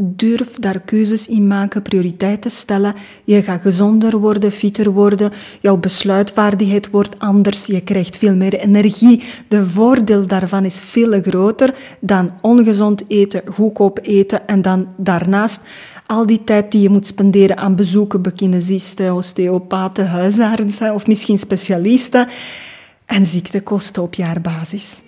Durf daar keuzes in maken, prioriteiten stellen. Je gaat gezonder worden, fitter worden. Jouw besluitvaardigheid wordt anders. Je krijgt veel meer energie. De voordeel daarvan is veel groter dan ongezond eten, goedkoop eten en dan daarnaast al die tijd die je moet spenderen aan bezoeken bij kinesisten, osteopaten, huisartsen of misschien specialisten en ziektekosten op jaarbasis.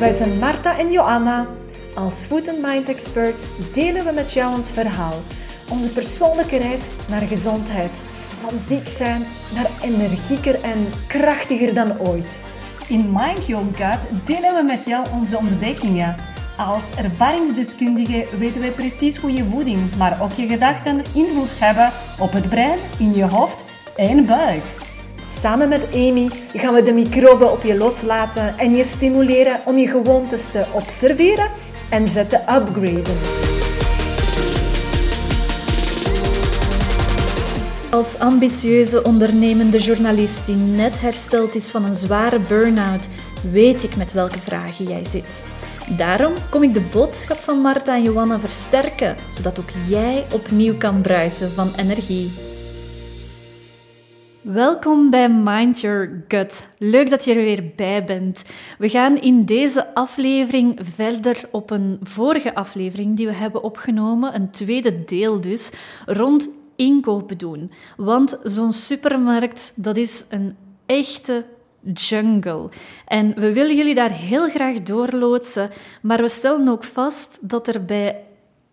Wij zijn Marta en Joanna. Als Food and Mind Experts delen we met jou ons verhaal. Onze persoonlijke reis naar gezondheid. Van ziek zijn naar energieker en krachtiger dan ooit. In Mind Your Gut delen we met jou onze ontdekkingen. Als ervaringsdeskundige weten wij precies hoe je voeding, maar ook je gedachten invloed hebben op het brein, in je hoofd en buik. Samen met Amy gaan we de microben op je loslaten en je stimuleren om je gewoontes te observeren en ze te upgraden. Als ambitieuze ondernemende journalist die net hersteld is van een zware burn-out, weet ik met welke vragen jij zit. Daarom kom ik de boodschap van Marta en Johanna versterken, zodat ook jij opnieuw kan bruisen van energie. Welkom bij Mind Your Gut. Leuk dat je er weer bij bent. We gaan in deze aflevering verder op een vorige aflevering die we hebben opgenomen, een tweede deel dus, rond inkopen doen. Want zo'n supermarkt, dat is een echte jungle. En we willen jullie daar heel graag doorloodsen, maar we stellen ook vast dat er bij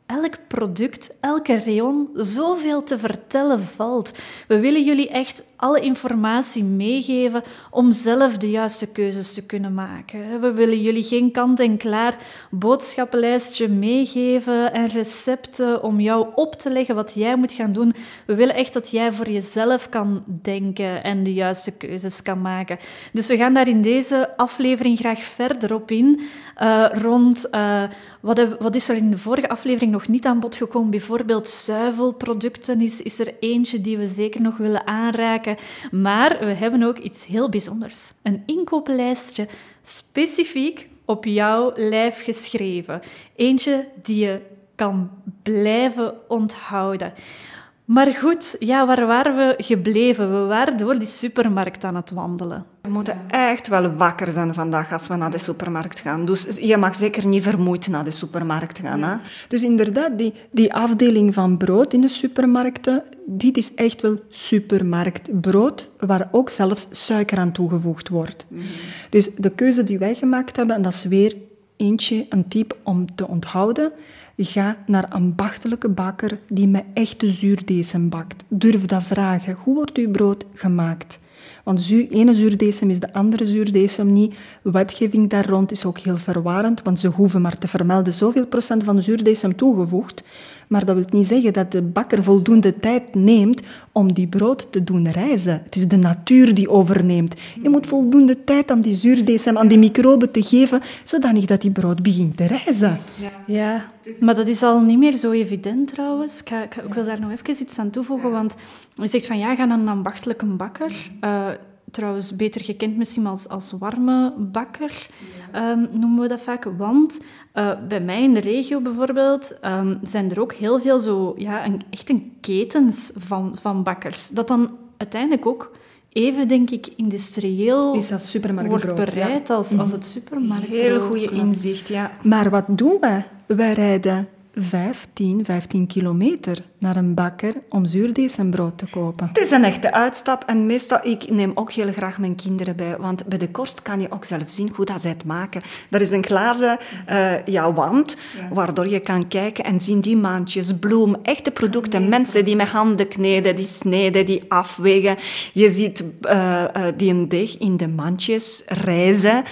elk product, elke rayon zoveel te vertellen valt. We willen jullie echt alle informatie meegeven om zelf de juiste keuzes te kunnen maken. We willen jullie geen kant-en-klaar boodschappenlijstje meegeven en recepten om jou op te leggen wat jij moet gaan doen. We willen echt dat jij voor jezelf kan denken en de juiste keuzes kan maken. Dus we gaan daar in deze aflevering graag verder op in. Uh, rond uh, wat, wat, is er in de vorige aflevering nog niet aan bod gekomen? Bijvoorbeeld zuivelproducten is, is er eentje die we zeker nog willen aanraken. Maar we hebben ook iets heel bijzonders. Een inkooplijstje specifiek op jouw lijf geschreven. Eentje die je kan blijven onthouden. Maar goed, ja, waar waren we gebleven? We waren door die supermarkt aan het wandelen. We moeten echt wel wakker zijn vandaag als we naar de supermarkt gaan. Dus je mag zeker niet vermoeid naar de supermarkt gaan. Hè? Dus inderdaad, die, die afdeling van brood in de supermarkten, dit is echt wel supermarktbrood, waar ook zelfs suiker aan toegevoegd wordt. Mhm. Dus de keuze die wij gemaakt hebben, en dat is weer eentje, een tip om te onthouden, Ga naar een ambachtelijke bakker die met echte zuurdesem bakt. Durf dat vragen. Hoe wordt uw brood gemaakt? Want de ene zuurdesem is de andere zuurdesem niet. Wetgeving daar rond is ook heel verwarrend, want ze hoeven maar te vermelden zoveel procent van zuurdesem toegevoegd. Maar dat wil niet zeggen dat de bakker voldoende tijd neemt om die brood te doen rijzen. Het is de natuur die overneemt. Je moet voldoende tijd aan die zuurdesem, aan die microben te geven, zodanig dat die brood begint te rijzen. Ja, ja. maar dat is al niet meer zo evident trouwens. Ik, ik, ik wil daar nog even iets aan toevoegen, want je zegt van ja, ga naar een ambachtelijke bakker. Uh, trouwens beter gekend misschien als, als warme bakker, ehm, noemen we dat vaak. Want uh, bij mij in de regio bijvoorbeeld um, zijn er ook heel veel zo, ja, een, echt een ketens van, van bakkers. Dat dan uiteindelijk ook even, denk ik, industrieel is dat wordt bereid als, als het supermarkt. Heel goede inzicht, ja. Maar wat doen wij? Wij rijden 15, 15 kilometer naar een bakker om zuurdesembrood te kopen. Het is een echte uitstap en meestal, ik neem ook heel graag mijn kinderen bij, want bij de korst kan je ook zelf zien hoe dat zij het maken. Er is een glazen uh, ja, wand, waardoor je kan kijken en zien die maandjes, bloem, echte producten. Mensen die met handen kneden, die snijden, die afwegen. Je ziet uh, uh, die een deeg in de mandjes rijzen.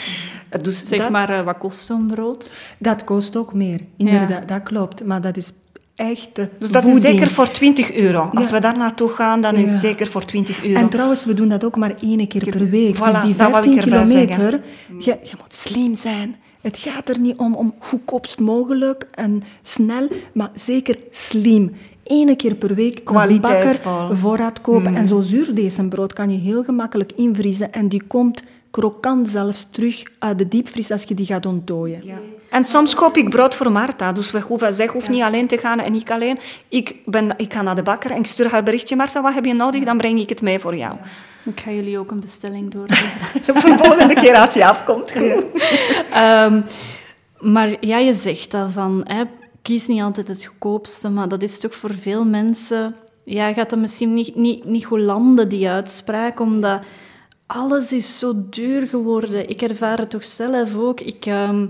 Dus zeg maar, wat kost zo'n brood? Dat kost ook meer, inderdaad, dat klopt. Maar dat is echt Dus dat is zeker voor 20 euro. Als we daar naartoe gaan, dan is het zeker voor 20 euro. En trouwens, we doen dat ook maar één keer per week. dus die 15 kilometer, je, je moet slim zijn. Het gaat er niet om, om goedkoopst mogelijk en snel, maar zeker slim. Eén keer per week een bakker voorraad kopen. Mm. En zo zuurdesembrood kan je heel gemakkelijk invriezen en die komt krokant zelfs terug uit de diepvries als je die gaat ontdooien. Ja. En soms koop ik brood voor Marta. Dus we hoeven, zij hoeft niet alleen te gaan en ik alleen. Ik, ben, ik ga naar de bakker en ik stuur haar berichtje. Marta, wat heb je nodig? Dan breng ik het mee voor jou. Ik ga jullie ook een bestelling doorgeven. voor de volgende keer als je afkomt. um, maar ja, je zegt dat van... Hè, kies niet altijd het goedkoopste, maar dat is toch voor veel mensen... Ja, gaat dat misschien niet, niet, niet goed landen, die uitspraak, omdat alles is zo duur geworden. Ik ervaar het toch zelf ook. Ik, um,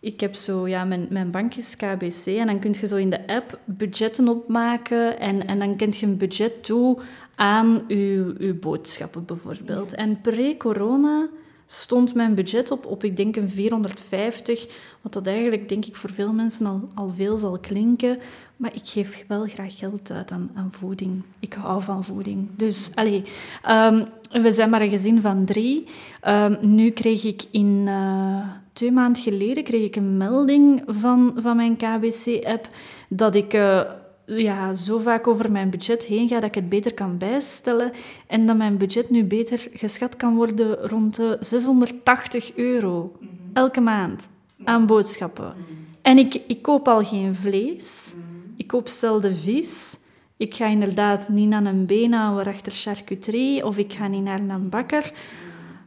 ik heb zo, ja, mijn, mijn bank is KBC en dan kun je zo in de app budgetten opmaken en, en dan kent je een budget toe aan je, je boodschappen bijvoorbeeld. En pre-corona stond mijn budget op, op ik denk een 450, wat dat eigenlijk denk ik voor veel mensen al, al veel zal klinken. Maar ik geef wel graag geld uit aan, aan voeding. Ik hou van voeding. Dus, allee, um, we zijn maar een gezin van drie. Um, nu kreeg ik in uh, twee maanden geleden kreeg ik een melding van, van mijn KBC-app dat ik... Uh, ja, zo vaak over mijn budget heen ga dat ik het beter kan bijstellen en dat mijn budget nu beter geschat kan worden rond de 680 euro elke maand aan boodschappen. En ik, ik koop al geen vlees, ik koop zelden vis. Ik ga inderdaad niet naar een beenhouwer achter charcuterie of ik ga niet naar een bakker.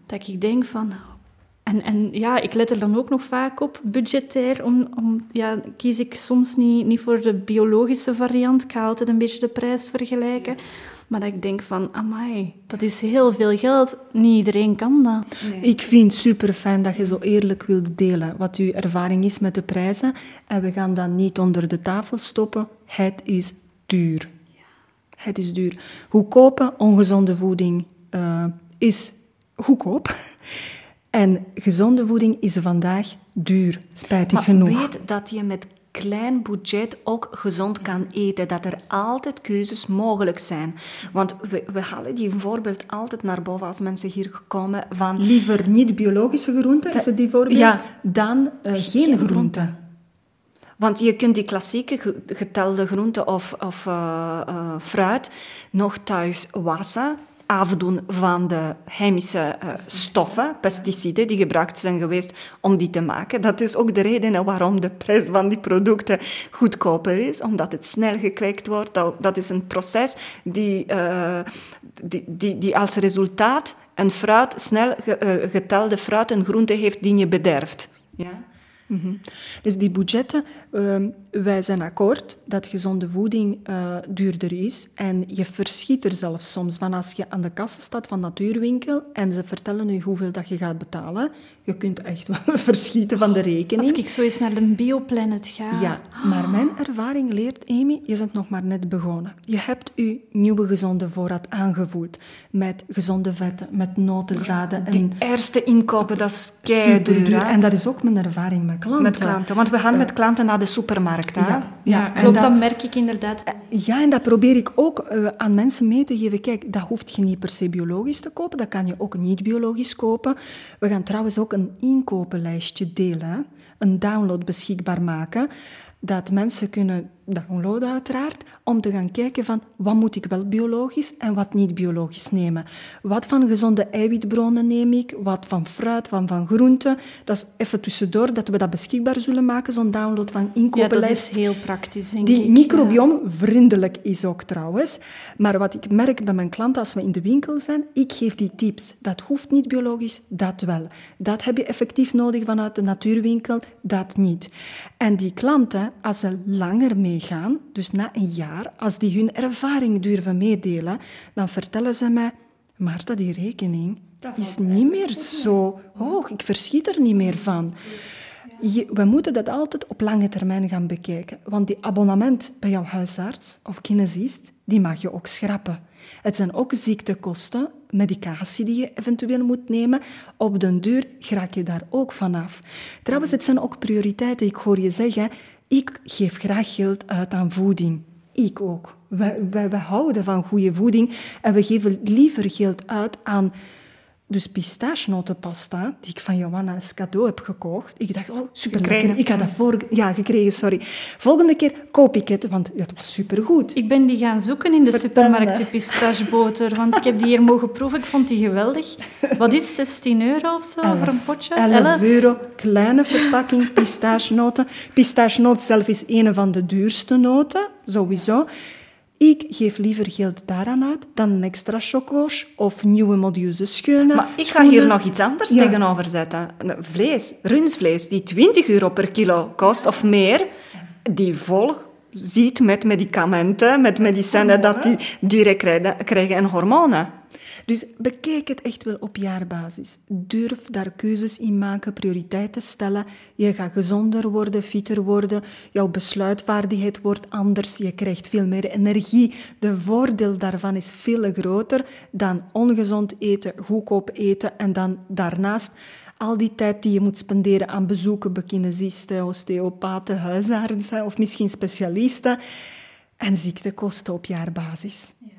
Dat ik denk van, en, en ja, ik let er dan ook nog vaak op, budgetair. Om, om, ja, kies ik soms niet, niet voor de biologische variant. Ik ga altijd een beetje de prijs vergelijken. Maar dat ik denk van, amai, dat is heel veel geld. Niet iedereen kan dat. Nee. Ik vind het super fijn dat je zo eerlijk wilt delen wat uw ervaring is met de prijzen. En we gaan dat niet onder de tafel stoppen. Het is duur. Ja. Het is duur. Goedkope, ongezonde voeding uh, is goedkoop. En gezonde voeding is vandaag duur, spijtig maar genoeg. weet dat je met klein budget ook gezond kan eten. Dat er altijd keuzes mogelijk zijn. Want we, we halen die voorbeeld altijd naar boven als mensen hier komen van... Liever niet biologische groenten, is het die voorbeeld? Ja. Dan uh, geen, geen groenten. Want je kunt die klassieke getelde groenten of, of uh, uh, fruit nog thuis wassen afdoen van de chemische uh, stoffen, pesticiden, die gebruikt zijn geweest om die te maken. Dat is ook de reden waarom de prijs van die producten goedkoper is, omdat het snel gekweekt wordt. Dat is een proces die, uh, die, die, die, als resultaat een fruit, snel getelde fruit en groente heeft die je bederft. Ja? -hmm. Dus die budgetten, uh, wij zijn akkoord dat gezonde voeding uh, duurder is. En je verschiet er zelfs soms van als je aan de kassa staat van natuurwinkel en ze vertellen je hoeveel dat je gaat betalen. Je kunt echt wel verschieten van de rekening. Als ik zo eens naar de Bioplanet ga. Ja, maar mijn ervaring leert, Amy, je bent nog maar net begonnen. Je hebt je nieuwe gezonde voorraad aangevoeld met gezonde vetten, met notenzaden. Die en eerste inkopen, dat is keiduur. En dat is ook mijn ervaring met klanten. Met klanten, want we gaan met klanten naar de supermarkt. Hè? Ja, ja, klopt, dat, dat, merk ik inderdaad. Ja, en dat probeer ik ook uh, aan mensen mee te geven. Kijk, dat hoeft je niet per se biologisch te kopen, dat kan je ook niet biologisch kopen. We gaan trouwens ook een inkopenlijstje delen, een download beschikbaar maken, dat mensen kunnen downloaden uiteraard, om te gaan kijken van wat moet ik wel biologisch en wat niet biologisch nemen. Wat van gezonde eiwitbronnen neem ik, wat van fruit, wat van groenten. Dat is even tussendoor dat we dat beschikbaar zullen maken, zo'n download van inkopenlijst. Ja, dat is heel praktisch, denk Die ik. microbiomvriendelijk is ook trouwens. Maar wat ik merk bij mijn klanten als we in de winkel zijn, ik geef die tips. Dat hoeft niet biologisch, dat wel. Dat heb je effectief nodig vanuit de natuurwinkel, dat niet. En die klanten, als ze langer mee gaan, dus na een jaar, als die hun ervaring durven meedelen, dan vertellen ze mij, Marta, die rekening is niet meer zo hoog. Ik verschiet er niet meer van. Je, we moeten dat altijd op lange termijn gaan bekijken. Want die abonnement bij jouw huisarts of kinesist, die mag je ook schrappen. Het zijn ook ziektekosten, medicatie die je eventueel moet nemen. Op den duur raak je daar ook vanaf. Trouwens, het zijn ook prioriteiten. Ik hoor je zeggen, ik geef graag geld uit aan voeding. Ik ook. Wij, wij houden van goede voeding en we geven liever geld uit aan dus pistachenotenpasta, die ik van Johanna als cadeau heb gekocht. Ik dacht, oh, super lekker. Ik had dat voor... Ja, gekregen, sorry. Volgende keer koop ik het, want het was supergoed. Ik ben die gaan zoeken in de supermarkt, die pistacheboter. Want ik heb die hier mogen proeven. Ik vond die geweldig. Wat is 16 euro of zo voor een potje? 11 euro. Kleine verpakking pistachenoten. Pistachenoot zelf is een van de duurste noten, sowieso. Ik geef liever geld daaraan uit dan een extra choco's of nieuwe modieuze scheunen. Maar ik ga hier nog iets anders tegenover zetten. Vlees, runsvlees, die 20 euro per kilo kost of meer, die vol ziet met medicamenten, met medicijnen, dat die direct krijgen, krijgen en hormonen. Dus bekijk het echt wel op jaarbasis. Durf daar keuzes in maken, prioriteiten stellen. Je gaat gezonder worden, fitter worden. Jouw besluitvaardigheid wordt anders. Je krijgt veel meer energie. De voordeel daarvan is veel groter dan ongezond eten, goedkoop eten en dan daarnaast al die tijd die je moet spenderen aan bezoeken bij kinesisten, osteopaten, huisartsen of misschien specialisten en ziektekosten op jaarbasis. Ja,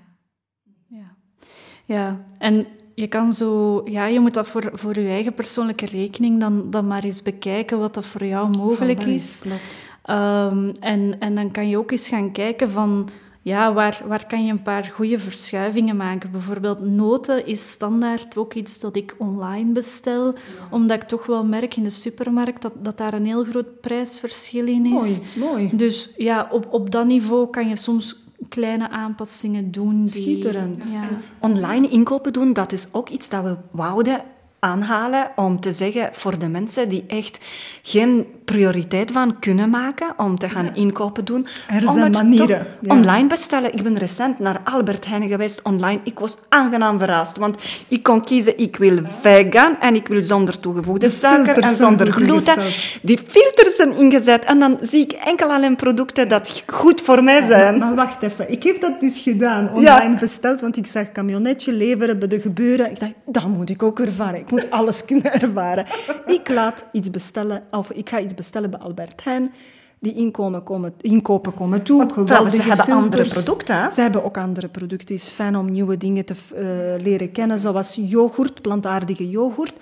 en je kan zo, ja, je moet dat voor, voor je eigen persoonlijke rekening dan, dan maar eens bekijken wat dat voor jou mogelijk is. Klopt. Um, en, en dan kan je ook eens gaan kijken van, ja, waar, waar kan je een paar goede verschuivingen maken? Bijvoorbeeld noten is standaard ook iets dat ik online bestel, omdat ik toch wel merk in de supermarkt dat, dat daar een heel groot prijsverschil in is. Mooi, mooi. Dus ja, op, op dat niveau kan je soms kleine aanpassingen doen. Die, Schitterend. Ja. Online inkopen doen, dat is ook iets dat we wouden aanhalen om te zeggen voor de mensen die echt geen prioriteit van kunnen maken om te gaan inkopen doen. Er zijn manieren. Online bestellen. Ik ben recent naar Albert Heijn geweest online. Ik was aangenaam verrast, want ik kon kiezen, ik wil vegan en ik wil zonder toegevoegde suiker en zonder gluten. Die filters zijn ingezet en dan zie ik enkel alleen producten dat goed voor mij zijn. maar, wacht even, ik heb dat dus gedaan, online besteld, want ik zag camionetje leveren bij de gebeuren. Ik dacht, dat moet ik ook ervaren. Ik moet alles kunnen ervaren. Ik laat iets bestellen, of ik ga iets bestellen bij Albert Heijn. Die inkomen komen, inkopen komen toe. Want ze hebben andere producten. Ze hebben ook andere producten. Het is fijn om nieuwe dingen te uh, leren kennen, zoals yoghurt, plantaardige yoghurt.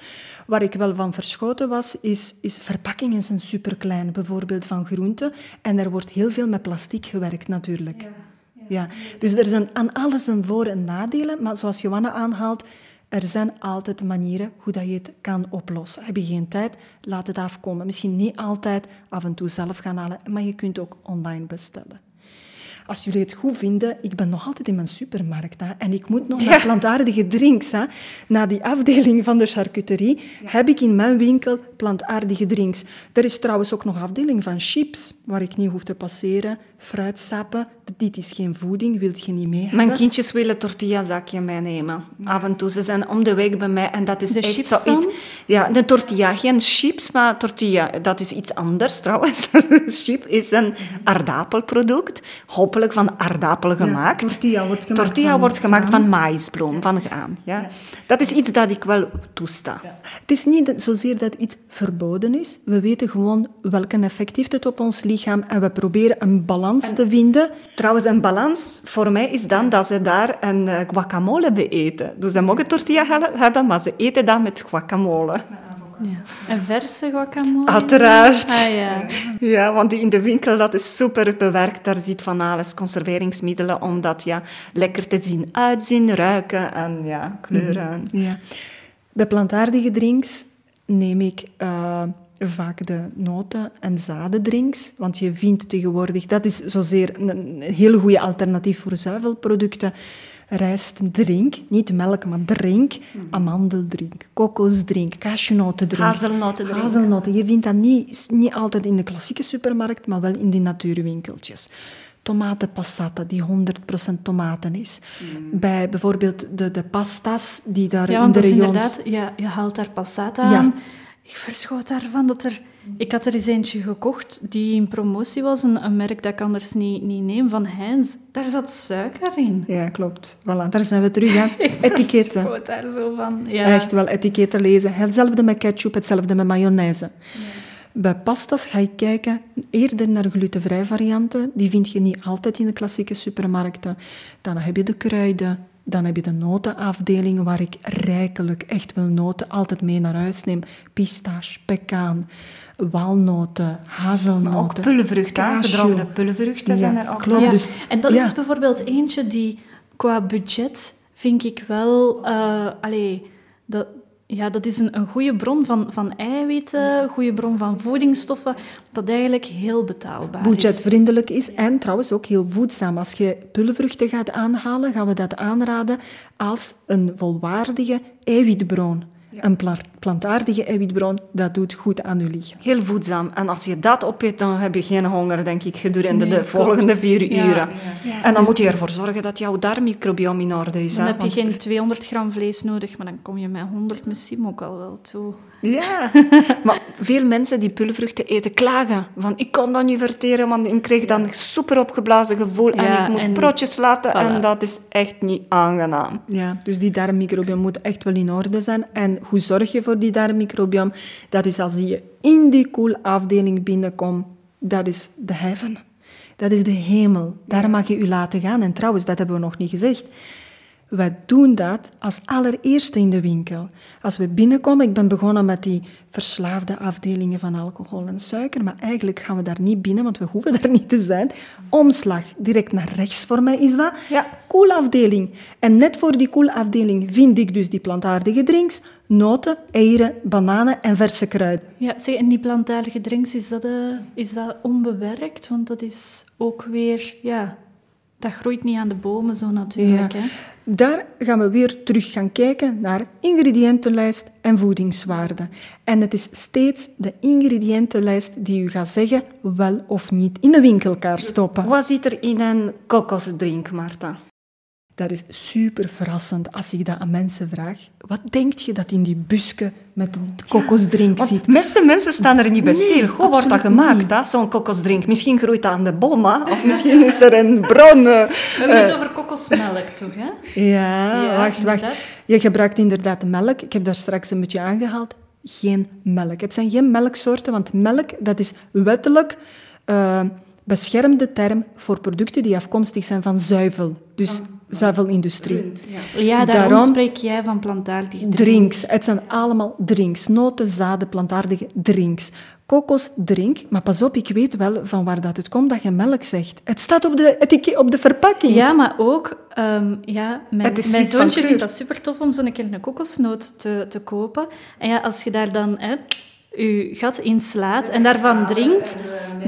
Waar ik wel van verschoten was, is, is verpakkingen zijn superklein, bijvoorbeeld van groenten. En er wordt heel veel met plastic gewerkt natuurlijk. Ja, ja. ja. Dus er zijn aan alles een voor- en nadelen. Maar zoals Johanna aanhaalt, er zijn altijd manieren hoe dat je het kan oplossen. Heb je geen tijd, laat het afkomen. Misschien niet altijd af en toe zelf gaan halen, maar je kunt ook online bestellen. Als jullie het goed vinden, ik ben nog altijd in mijn supermarkt hè, en ik moet nog naar plantaardige drinks. Hè. Na die afdeling van de charcuterie heb ik in mijn winkel plantaardige drinks. Er is trouwens ook nog afdeling van chips, waar ik niet hoef te passeren. Fruitsappen, dit is geen voeding, wilt je niet mee Mijn kindjes willen tortillazakje meenemen. Af en toe, ze zijn om de week bij mij en dat is echt zoiets... Ja, de tortilla, geen chips, maar tortilla, dat is iets anders trouwens. Chip is een aardappelproduct, hopelijk van aardappelen gemaakt. tortilla wordt gemaakt, tortilla van, wordt gemaakt van maïsbloem, van graan. Ja. Dat is iets dat ik wel toesta. Het is niet zozeer dat iets verboden is. We weten gewoon welke effect heeft het op ons lichaam en we proberen een balans te vinden Trouwens, een balans voor mij is dan dat ze daar een eh, guacamole bij eten. Dus ze mogen tortilla hebben, maar ze eten dat met guacamole. Ja. Een verse guacamole? Uiteraard. Ah, ja. ja, want in de winkel dat is super bewerkt. Daar zit van alles, conserveringsmiddelen, om dat ja, lekker te zien uitzien, ruiken en ja, kleuren. Ja. Bij plantaardige drinks neem ik... Uh, vaak de noten- en zadendrinks. Want je vindt tegenwoordig, dat is zozeer een heel goede alternatief voor zuivelproducten. Rijstdrink, niet melk, maar drink. Mm. Amandeldrink, kokosdrink, cashewnotendrink. Hazelnotendrink. Hazelnoten. Je vindt dat niet, niet altijd in de klassieke supermarkt, maar wel in die natuurwinkeltjes tomatenpassata die 100% tomaten is. Mm. Bij bijvoorbeeld de, de pasta's die daar ja, in de regio's... inderdaad, ja, je haalt daar passata aan. Ik verschoot daarvan dat er... Ik had er eens eentje gekocht die in promotie was, een, een merk dat ik anders niet, niet neem, van Heinz. Daar zat suiker in. Ja, klopt. Voilà, daar zijn we terug aan. Etiketten. Ik daar zo van. Ja. Echt wel, etiketten lezen. Hetzelfde met ketchup, hetzelfde met mayonaise. Ja. Bij pastas ga je kijken eerder naar glutenvrij varianten. Die vind je niet altijd in de klassieke supermarkten. Dan heb je de kruiden, Dan heb je de notenafdeling waar ik rijkelijk echt wel noten altijd mee naar huis neem. Pistache, pekaan, walnoten, hazelnoten. ook pulvruchten, gedroogde pulvruchten zijn er ook. Klopt, Ja, dus, en dat ja. is bijvoorbeeld eentje die qua budget vind ik wel... eh allee, dat, ja, dat is een, een goede bron van, van eiwitten, een goede bron van voedingsstoffen, dat eigenlijk heel betaalbaar is. budgetvriendelijk is en trouwens ook heel voedzaam. Als je pulvruchten gaat aanhalen, gaan we dat aanraden als een volwaardige eiwitbron. Een pla- plantaardige eiwitbron, dat doet goed aan je lichaam. Heel voedzaam. En als je dat opeet, dan heb je geen honger, denk ik, gedurende Nee, de klopt. volgende vier Ja, uren. ja. En dan moet je ervoor zorgen dat jouw darmmicrobiome in orde is. Dan hè, heb je geen 200 gram vlees nodig, maar dan kom je met 100 misschien ook al wel toe. Ja, maar veel mensen die pulvruchten eten klagen. Van, ik kon dat niet verteren, want ik kreeg dan een super opgeblazen gevoel. en ik moet en- broodjes laten en dat is echt niet aangenaam. Ja, dus die darmmicrobiome moet echt wel in orde zijn. En hoe zorg je voor die darmmicrobiome? Dat is als je in die koelafdeling binnenkomt, dat is de heaven. Dat is de hemel. Daar mag je u laten gaan. En trouwens, dat hebben we nog niet gezegd. Wij doen dat als allereerste in de winkel. Als we binnenkomen, ik ben begonnen met die verslaafde afdelingen van alcohol en suiker, maar eigenlijk gaan we daar niet binnen, want we hoeven daar niet te zijn. Omslag, direct naar rechts voor mij is dat. Ja. Koelafdeling. En net voor die koelafdeling vind ik dus die plantaardige drinks, noten, eieren, bananen en verse kruiden. Ja, zeg, en die plantaardige drinks, is dat, eh, is dat onbewerkt? Want dat is ook weer, ja, dat groeit niet aan de bomen zo natuurlijk. Ja. Hè? Daar gaan we weer terug gaan kijken naar ingrediëntenlijst en voedingswaarde. En het is steeds de ingrediëntenlijst die u gaat zeggen wel of niet in de winkelkaart stoppen. Wat zit er in een kokosdrink, Marta? Dat is super verrassend als ik dat aan mensen vraag. Wat denk je dat in die busken met de kokosdrink zit? de meeste mensen staan er niet bij Nee, stil. Hoe wordt dat gemaakt, zo'n kokosdrink? Misschien groeit dat aan de bomen, of misschien is er een bron. eh, We hebben het over kokosmelk, toch? Hè? Ja, Ja, wacht, wacht. Je gebruikt inderdaad melk. Ik heb daar straks een beetje aangehaald. Geen melk. Het zijn geen melksoorten, want melk dat is wettelijk eh, beschermde term voor producten die afkomstig zijn van zuivel. Dus zuivelindustrie. Ja, daarom, Daarom- spreek jij van plantaardige drinks. Drinks. Het zijn allemaal drinks. Noten, zaden, plantaardige drinks. Kokosdrink. Maar pas op, ik weet wel van waar dat het komt dat je melk zegt. Het staat op de, etiket, op de verpakking. Ja, maar ook, ehm, ja, mijn, Het mijn zoontje vindt dat super tof om zo'n keer een kokosnoot te, te kopen. En ja, als je daar dan hè, je gat in slaat en daarvan drinkt,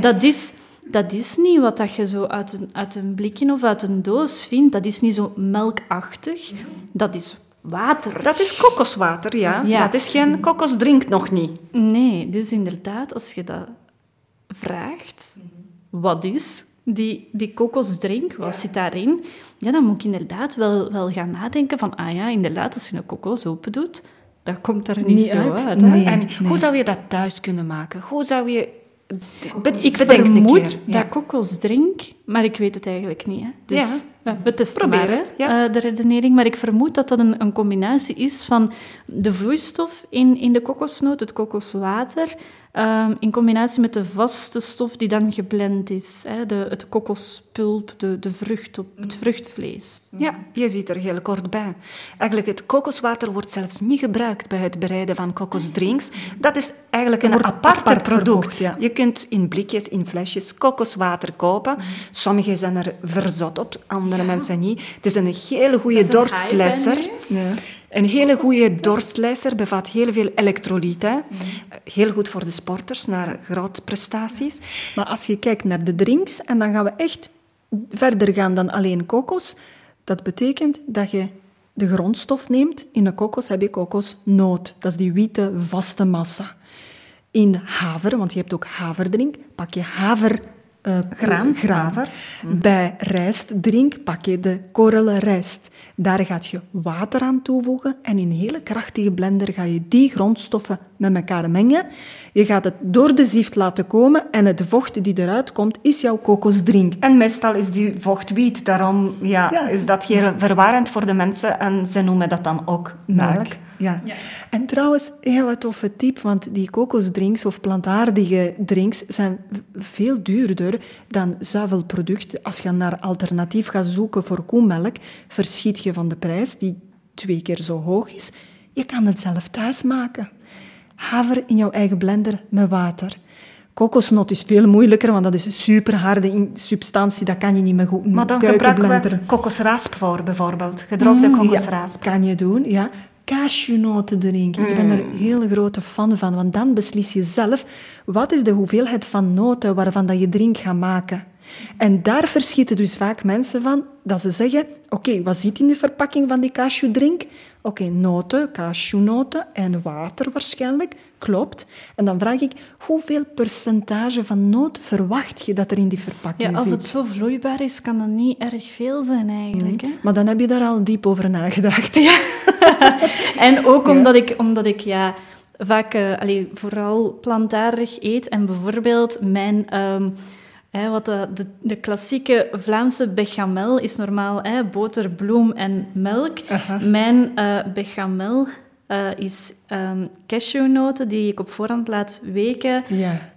dat is, dat is niet wat dat je zo uit een, uit een blikje of uit een doos vindt. Dat is niet zo melkachtig. Dat is water. Dat is kokoswater, ja. Ja. Dat is geen kokosdrink nog niet. Nee, dus inderdaad, als je dat vraagt, wat is die, die kokosdrink, wat zit daarin? Ja, dan moet ik inderdaad wel, wel gaan nadenken van, ah ja, inderdaad, als je een kokos open doet, dat komt er niet, Niet zo uit. uit. hè? Nee. En hoe zou je dat thuis kunnen maken? Hoe zou je... Ik vermoed dat Ja. kokosdrink, maar ik weet het eigenlijk niet. Hè. Dus Ja. we testen Probeer maar, hè, het, ja. eh, de redenering. Maar ik vermoed dat dat een, een combinatie is van de vloeistof in, in de kokosnoot, het kokoswater, ehm, in combinatie met de vaste stof die dan geblend is. Hè, de, het kokospulp, de, de vrucht, op, het vruchtvlees. Ja, je ziet er heel kort bij. Eigenlijk, het kokoswater wordt zelfs niet gebruikt bij het bereiden van kokosdrinks. Dat is eigenlijk een apart apart product. verkocht, ja. Je kunt in blikjes, in flesjes kokoswater kopen. Sommigen zijn er verzot op, andere mensen niet. Het is een hele goede dorstlesser. Ja. Een hele goede dorstlesser bevat heel veel elektrolyten. Heel goed voor de sporters, naar grote prestaties. Maar als je kijkt naar de drinks, en dan gaan we echt verder gaan dan alleen kokos. Dat betekent dat je de grondstof neemt. In de kokos heb je kokosnoot. Dat is die witte, vaste massa. In haver, want je hebt ook haverdrink, pak je haver... eh, Graan, graan. haver. Bij rijstdrink pak je de korrelen rijst. Daar gaat je water aan toevoegen en in een hele krachtige blender ga je die grondstoffen met elkaar mengen. Je gaat het door de zieft laten komen en het vocht die eruit komt is jouw kokosdrink. En meestal is die vocht wiet, daarom ja, Ja. is dat heel verwarrend voor de mensen en ze noemen dat dan ook melk. Melk. Ja. En trouwens, heel toffe tip, want die kokosdrinks of plantaardige drinks zijn veel duurder dan zuivelproducten. Als je naar alternatief gaat zoeken voor koemelk, verschiet je van de prijs, die twee keer zo hoog is. Je kan het zelf thuis maken. Haver in jouw eigen blender met water. Kokosnot is veel moeilijker, want dat is een super harde substantie. Dat kan je niet meer goed Maar dan gebruiken we kokosrasp voor, bijvoorbeeld. Gedroogde mm, kokosrasp. kan je doen, ja. Cashewnoten drinken. Ik ben er een mm. hele grote fan van, want dan beslis je zelf wat is de hoeveelheid van noten waarvan dat je drink gaat maken. En daar verschieten dus vaak mensen van, dat ze zeggen, oké, wat zit in de verpakking van die cashewdrink? Oké, noten, cashewnoten en water waarschijnlijk, klopt. En dan vraag ik, hoeveel percentage van noot verwacht je dat er in die verpakking zit? Ja, als het zo vloeibaar is, kan dat niet erg veel zijn eigenlijk. Hè? Maar dan heb je daar al diep over nagedacht. Ja. en ook omdat ik, omdat ik ja, vaak uh, vooral plantaardig eet en bijvoorbeeld mijn... Ehm, wat de, de, de, klassieke Vlaamse bechamel is normaal boter, bloem en melk. Mijn uh, bechamel uh, is um, cashewnoten die ik op voorhand laat weken,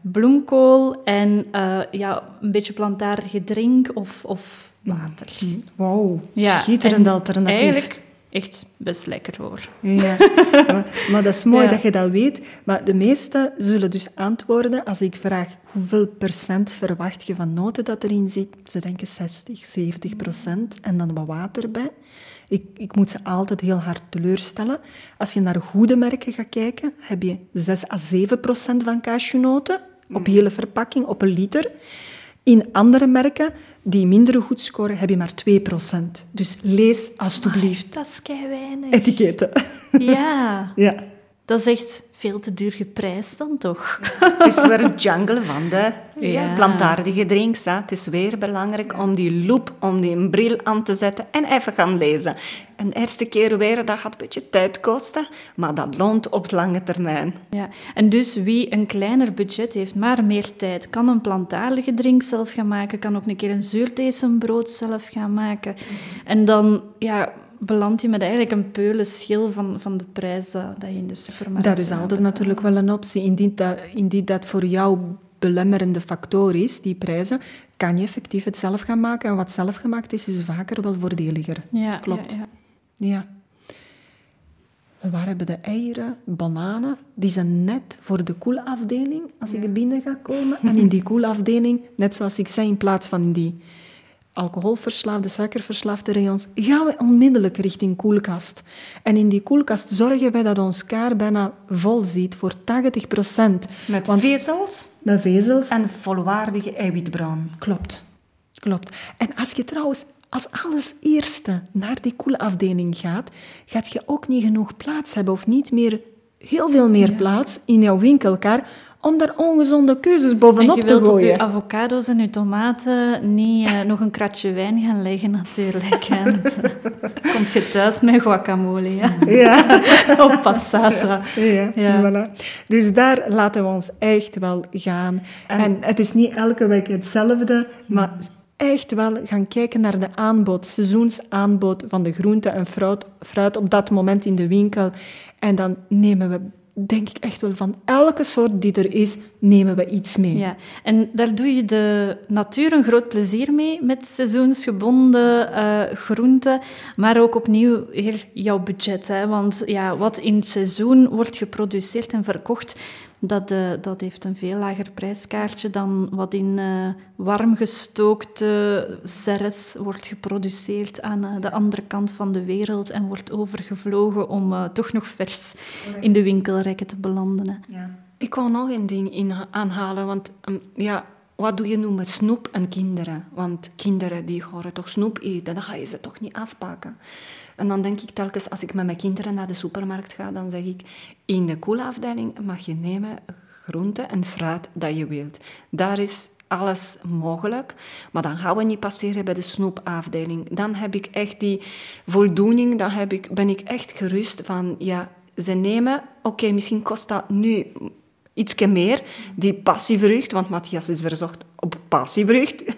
bloemkool en uh, ja, een beetje plantaardige drink of, of water. Mm. Wauw, schitterend alternatief. Eigenlijk echt best lekker hoor. Ja, maar, dat is mooi dat je dat weet. Maar de meesten zullen dus antwoorden als ik vraag hoeveel procent verwacht je van noten dat erin zit. Ze denken 60, 70 procent en dan wat water bij. Ik, ik moet ze altijd heel hard teleurstellen. Als je naar goede merken gaat kijken, heb je 6 à 7 procent van cashewnoten op hele verpakking, op een liter. In andere merken die minder goed scoren, heb je maar 2%. Dus lees alstublieft. dat is kei weinig. Etiketten. Ja. ja. Dat is echt veel te duur geprijsd dan toch? Het is weer jungle van de ja. plantaardige drinks. Hè. Het is weer belangrijk om die loop, om die bril aan te zetten en even gaan lezen. Een eerste keer weer, dat gaat een beetje tijd kosten, maar dat loont op lange termijn. Ja, en dus wie een kleiner budget heeft, maar meer tijd, kan een plantaardige drink zelf gaan maken, kan ook een keer een zuurdesembrood zelf gaan maken. En dan, ja, beland je met eigenlijk een peulenschil van, van de prijs dat, je in de supermarkt Dat is altijd natuurlijk wel een optie. Indien dat, indien dat voor jou belemmerende factor is, die prijzen, kan je effectief het zelf gaan maken. En wat zelf gemaakt is, is vaker wel voordeliger. Ja, Klopt. Ja, ja. ja. Waar hebben de eieren, bananen? Die zijn net voor de koelafdeling, als ik er binnen ga komen. En in die koelafdeling, net zoals ik zei, in plaats van in die alcoholverslaafde, suikerverslaafde rayons, gaan we onmiddellijk richting koelkast. En in die koelkast zorgen wij dat ons kaar bijna vol zit voor 80 procent. Met vezels? Met vezels. En volwaardige eiwitbron. Klopt. Klopt. En als je trouwens als alles eerste naar die koelafdeling gaat, gaat je ook niet genoeg plaats hebben of niet meer heel veel meer plaats in jouw winkelkar om daar ongezonde keuzes bovenop te gooien. je wilt op je avocado's en je tomaten niet uh, nog een kratje wijn gaan leggen natuurlijk. Komt je thuis met guacamole. Ja. ja. op passata. Ja, ja. Voilà. Dus daar laten we ons echt wel gaan. En, en het is niet elke week hetzelfde, maar echt wel gaan kijken naar de aanbod, seizoensaanbod van de groente en fruit, fruit op dat moment in de winkel. En dan nemen we denk ik echt wel van elke soort die er is, nemen we iets mee. Ja, en daar doe je de natuur een groot plezier mee met seizoensgebonden uh, groenten, maar ook opnieuw heel jouw budget. Hè? Want ja, wat in het seizoen wordt geproduceerd en verkocht, dat, uh, dat heeft een veel lager prijskaartje dan wat in uh, warm gestookte serres wordt geproduceerd aan uh, de andere kant van de wereld en wordt overgevlogen om toch nog vers in de winkelrekken te belanden. Ja. Ik wou nog een ding in aanhalen, want um, ja, wat doe je nu met snoep en kinderen? Want kinderen die horen toch snoep eten, dan ga je ze toch niet afpakken. En dan denk ik telkens, als ik met mijn kinderen naar de supermarkt ga, dan zeg ik, in de koelafdeling mag je nemen groente en fruit dat je wilt. Daar is alles mogelijk, maar dan gaan we niet passeren bij de snoepafdeling. Dan heb ik echt die voldoening, dan heb ik, ben ik echt gerust van, ja, ze nemen, oké, misschien kost dat nu ietsje meer, die passievrucht, want Matthias is verzocht op passievrucht.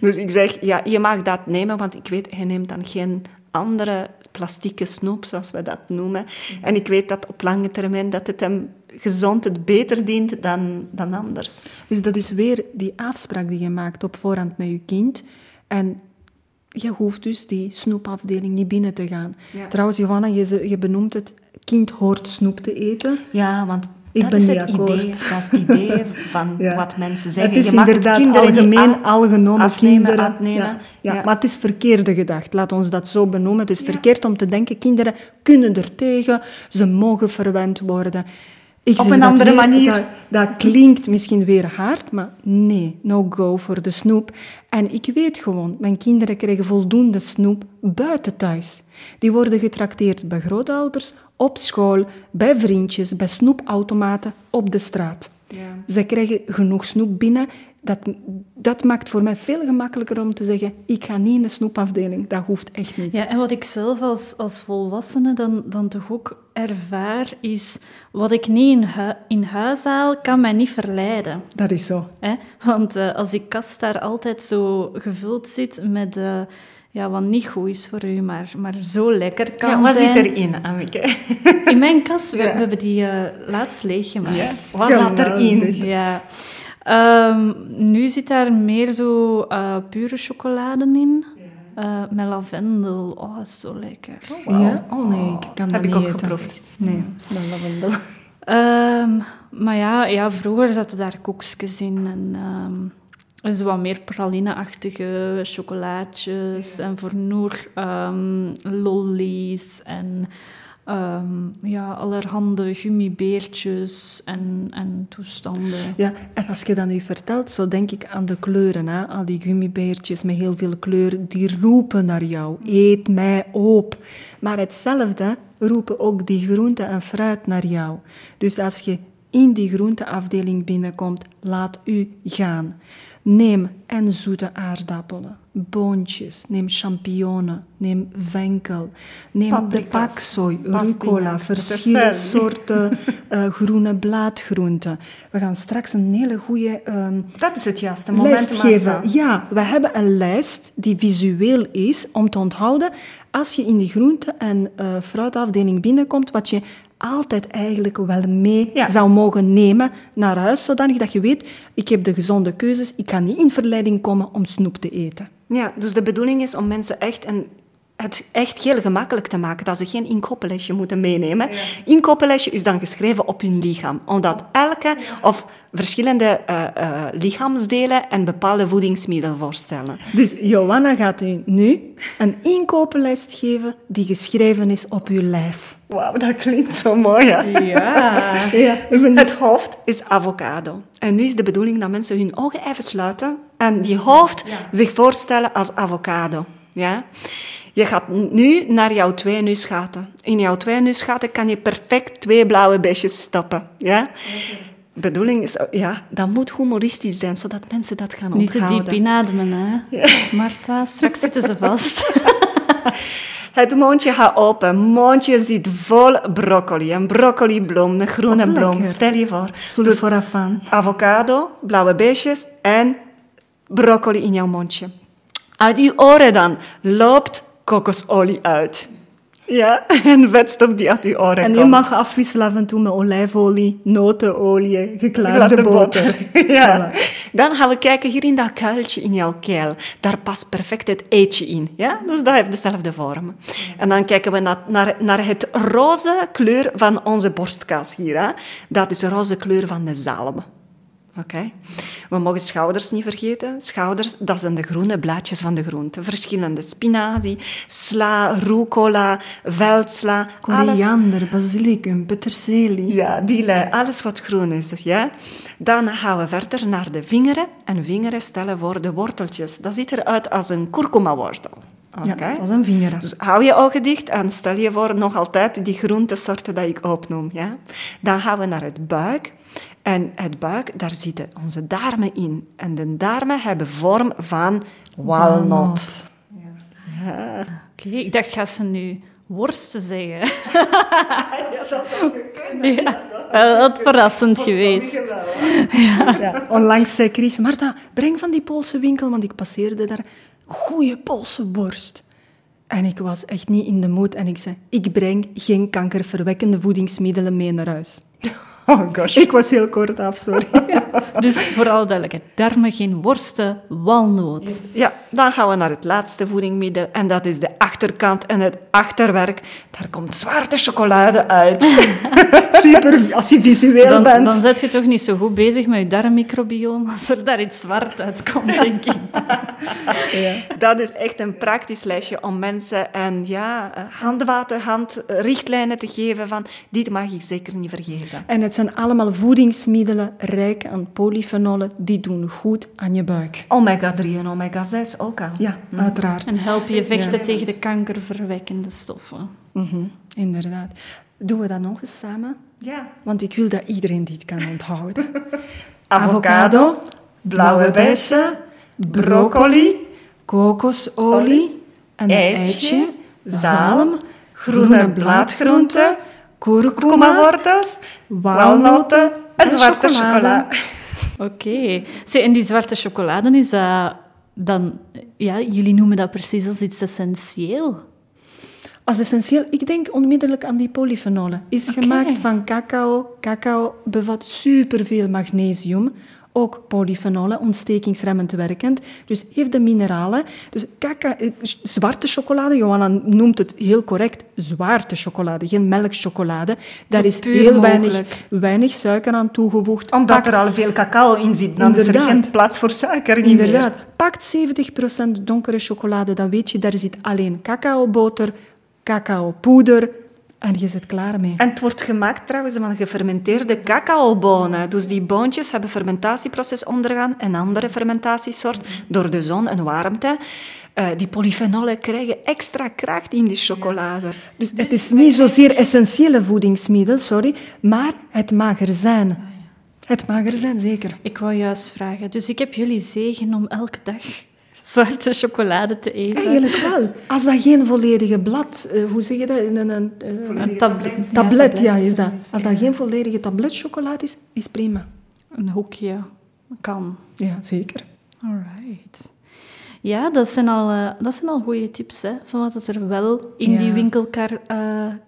Dus ik zeg, ja, je mag dat nemen, want ik weet, hij neemt dan geen andere plastieke snoep, zoals we dat noemen. En ik weet dat op lange termijn dat het hem gezond het beter dient dan, dan anders. Dus dat is weer die afspraak die je maakt op voorhand met je kind. En je hoeft dus die snoepafdeling niet binnen te gaan. Trouwens, Johanna, je, je benoemt het, kind hoort snoep te eten. Ja, want ik dat ben is het idee, dat is het idee van wat mensen zeggen. Het is je mag inderdaad kinderen algemeen, algenomen afnemen, kinderen. afnemen. Ja, ja, maar het is verkeerde gedacht. Laat ons dat zo benoemen. Het is verkeerd om te denken, kinderen kunnen er tegen, ze mogen verwend worden. Ik Op een andere weer, manier. Dat, dat, klinkt misschien weer hard, maar nee, no go voor de snoep. En ik weet gewoon, mijn kinderen krijgen voldoende snoep buiten thuis. Die worden getrakteerd bij grootouders, op school, bij vriendjes, bij snoepautomaten, op de straat. Ja. Ze krijgen genoeg snoep binnen. Dat, dat maakt voor mij veel gemakkelijker om te zeggen, ik ga niet in de snoepafdeling. Dat hoeft echt niet. Ja, en wat ik zelf als, als volwassene dan, dan toch ook ervaar, is wat ik niet in, hu in huis haal, kan mij niet verleiden. Dat is zo. Hè? Want uh, als die kast daar altijd zo gevuld zit met... Uh, ja, wat niet goed is voor u, maar, maar zo lekker kan ja, wat zijn. zit erin, Anneke? In mijn kast, we, ja. we hebben die uh, laatst leeggemaakt. Ja. Wat zat erin? Ja. Um, nu zit daar meer zo uh, pure chocolade in. Uh, met lavendel. Oh, dat is zo lekker. Oh, wow. ja? oh nee, ik kan Heb dat ik niet ook eten. geproefd. Nee, met lavendel. Um, maar ja, ja, vroeger zaten daar koekjes in en... Um, zo wat meer praline-achtige chocolaatjes. En voor Noor um, lollies en um, ja, allerhande gummibeertjes en, en toestanden. Ja, en als je dat nu vertelt, zo denk ik aan de kleuren. Hè? Al die gummibeertjes met heel veel kleuren, die roepen naar jou. Eet mij op. Maar hetzelfde roepen ook die groente en fruit naar jou. Dus als je in die groenteafdeling binnenkomt, laat u gaan. Neem en zoete aardappelen, boontjes, neem champignonen, neem venkel, neem Paprika's, de paksoi, rucola, verschillende soorten uh, groene blaadgroenten. We gaan straks een hele goede um, Dat is het juiste moment. lijst geven. Ja, we hebben een lijst die visueel is om te onthouden als je in die groente- en uh, fruitafdeling binnenkomt, wat je altijd eigenlijk wel mee ja. zou mogen nemen naar huis, zodanig dat je weet, ik heb de gezonde keuzes, ik kan niet in verleiding komen om snoep te eten. Ja, dus de bedoeling is om mensen echt een het echt heel gemakkelijk te maken, dat ze geen inkooplesje moeten meenemen. Ja. Inkooplesje is dan geschreven op hun lichaam, omdat elke ja. of verschillende uh, uh, lichaamsdelen en bepaalde voedingsmiddelen voorstellen. Dus Johanna gaat u nu een inkoopenlijst geven die geschreven is op uw lijf. Wauw, dat klinkt zo mooi, hè? Ja. ja. Het hoofd is avocado. En nu is de bedoeling dat mensen hun ogen even sluiten en die hoofd ja. zich voorstellen als avocado. Ja? Je gaat nu naar jouw twee neusgaten. In jouw twee neusgaten kan je perfect twee blauwe besjes stoppen. Ja? Okay. Bedoeling is, ja, dat moet humoristisch zijn, zodat mensen dat gaan Niet onthouden. Niet te diep inademen, hè. Ja. Marta, straks zitten ze vast. Het mondje gaat open. Het mondje zit vol broccoli. Een broccolibloem, een groene bloem. Stel je voor. Dus. Avocado, blauwe beestjes en broccoli in jouw mondje. Uit je oren dan loopt kokosolie uit. Ja, en vetstof die uit je oren En komt. je mag afwisselen af en toe met olijfolie, notenolie, geklaarde boter. ja. Voilà. Dan gaan we kijken hier in dat kuiltje in jouw keel. Daar past perfect het eetje in. Ja? Dus dat heeft dezelfde vorm. En dan kijken we naar, naar, naar het roze kleur van onze borstkas hier. Hè? Dat is de roze kleur van de zalm. Oké. Okay. We mogen schouders niet vergeten. Schouders, dat zijn de groene blaadjes van de groente. Verschillende spinazie, sla, rucola, veldsla. Koriander, alles... basilicum, peterselie. Ja, die alles wat groen is. Ja. Dan gaan we verder naar de vingeren. En vingeren stellen voor de worteltjes. Dat ziet eruit als een kurkuma-wortel. Okay. Ja, als een vinger. Dus hou je ogen dicht en stel je voor nog altijd die groentesoorten die ik opnoem. Ja? Dan gaan we naar het buik. En het buik, daar zitten onze darmen in. En de darmen hebben vorm van walnut. walnut. Ja. ja. Oké, okay, ik dacht, ga ze nu worsten zeggen? ja, dat zou kunnen. Ja, wel wat verrassend geweest. Ja. ja. Onlangs zei Chris, Marta, breng van die Poolse winkel, want ik passeerde daar goede Poolse worst. En ik was echt niet in de moed en ik zei, ik breng geen kankerverwekkende voedingsmiddelen mee naar huis. Oh gosh. Ik was heel kort af, sorry. Dus vooral duidelijkheid, darmen, geen worsten, walnoot. Ja, dan gaan we naar het laatste voedingsmiddel en dat is de achterkant en het achterwerk. Daar komt zwarte chocolade uit. Super, als je visueel Dan, bent. dan zet je toch niet zo goed bezig met je darmmicrobioom als er daar iets zwart uitkomt, denk ik. Dat is echt een praktisch lesje om mensen en ja, eh, handwater, handrichtlijnen te geven van dit mag ik zeker niet vergeten. En het zijn allemaal voedingsmiddelen rijk aan polyfenolen, die doen goed aan je buik. Omega-3 en omega-6 ook al. Ja, uiteraard. En helpen je vechten tegen de kankerverwekkende stoffen. Mhm, inderdaad. Doen we dat nog eens samen? Ja. Want ik wil dat iedereen dit kan onthouden. Avocado, blauwe bessen, broccoli, kokosolie, een eitje, eitje, zalm, groene blaadgroenten, kurkuma-wortels, walnoten en zwarte chocola. Oké. Zeg, En die zwarte chocolade, is dat dan... Ja, jullie noemen dat precies als iets essentieel. Als essentieel, ik denk onmiddellijk aan die polyfenolen. Is gemaakt van cacao. Cacao bevat superveel magnesium. Ook polyfenolen, ontstekingsremmend werkend. Dus heeft de mineralen. Dus cacao, eh, zwarte chocolade, Johanna noemt het heel correct, zwarte chocolade, geen melkchocolade. Daar is heel weinig, mogelijk. weinig suiker aan toegevoegd. Omdat Pakt- er al veel cacao in zit, dan is er geen plaats voor suiker niet Inderdaad. Pakt 70% donkere chocolade, dan weet je, daar zit alleen cacaoboter, cacaopoeder en je zit klaar mee. En het wordt gemaakt trouwens van gefermenteerde cacaobonen. Dus die boontjes hebben fermentatieproces ondergaan, een andere fermentatiesoort, door de zon en warmte. Eh, die polyfenolen krijgen extra kracht in die chocolade. Dus het is niet zozeer essentiële voedingsmiddel, sorry, maar het mag er zijn. Het mag er zijn, zeker. Ik wou juist vragen. Dus ik heb jullie zegen om elke dag zwarte chocolade te eten. Eigenlijk wel. Als dat geen volledige blad, eh, hoe zeg je dat? Een, een, een, eh, Een tablet. tablet, ja, tablet. is dat. Als dat geen volledige tabletchocolade is, is prima. Een hoekje. Kan. Ja, zeker. Alright. Ja, dat zijn al, eh, dat zijn al goede tips, hè, van wat het er wel in Ja. die winkelkar eh,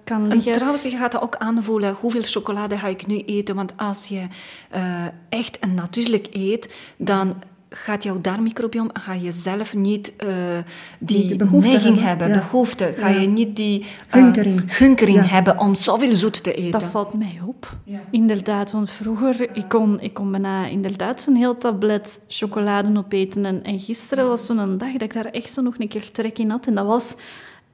kan En liggen. trouwens, je gaat dat ook aanvoelen. Hoeveel chocolade ga ik nu eten? Want als je eh, echt een natuurlijk eet, dan gaat jouw darmmicrobiom, ga je zelf niet eh, die neiging hebben, ja. behoefte. Ga Ja. je niet die eh, Hunkering. hunkering Ja. hebben om zoveel zoet te eten. Dat valt mij op. Inderdaad, want vroeger, ik kon, ik kon bijna inderdaad zo'n heel tablet chocolade opeten. En, en gisteren was zo'n dag dat ik daar echt zo nog een keer trek in had. En dat was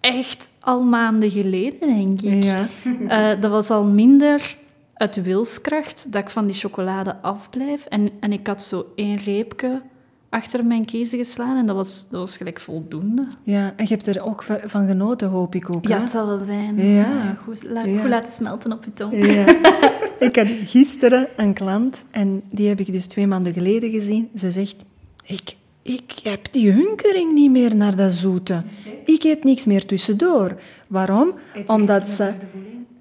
echt al maanden geleden, denk ik. Ja. Eh, dat was al minder uit wilskracht dat ik van die chocolade afblijf. En, en ik had zo één reepje achter mijn kiezen geslaan en dat was, dat was gelijk voldoende. ja, en je hebt er ook va- van genoten, hoop ik ook. Ja, hè? het zal wel zijn. Ja. goed, la- Ja. goed laten smelten op je tong. Ja. ik had gisteren een klant en die heb ik dus twee maanden geleden gezien. Ze zegt, ik, ik heb die hunkering niet meer naar dat zoete. Ik eet niks meer tussendoor. Waarom? Omdat ze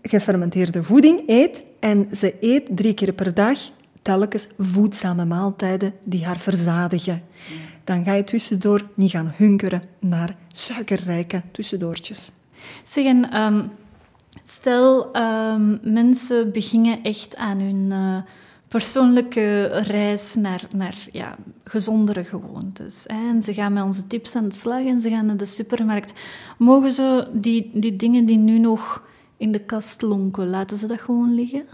gefermenteerde voeding eet en ze eet drie keer per dag telkens voedzame maaltijden die haar verzadigen. Dan ga je tussendoor niet gaan hunkeren naar suikerrijke tussendoortjes. Zeg, en, ehm, stel ehm, mensen beginnen echt aan hun eh, persoonlijke reis naar, naar ja, gezondere gewoontes. En ze gaan met onze tips aan de slag en ze gaan naar de supermarkt. Mogen ze die, die dingen die nu nog in de kast lonken, laten ze dat gewoon liggen?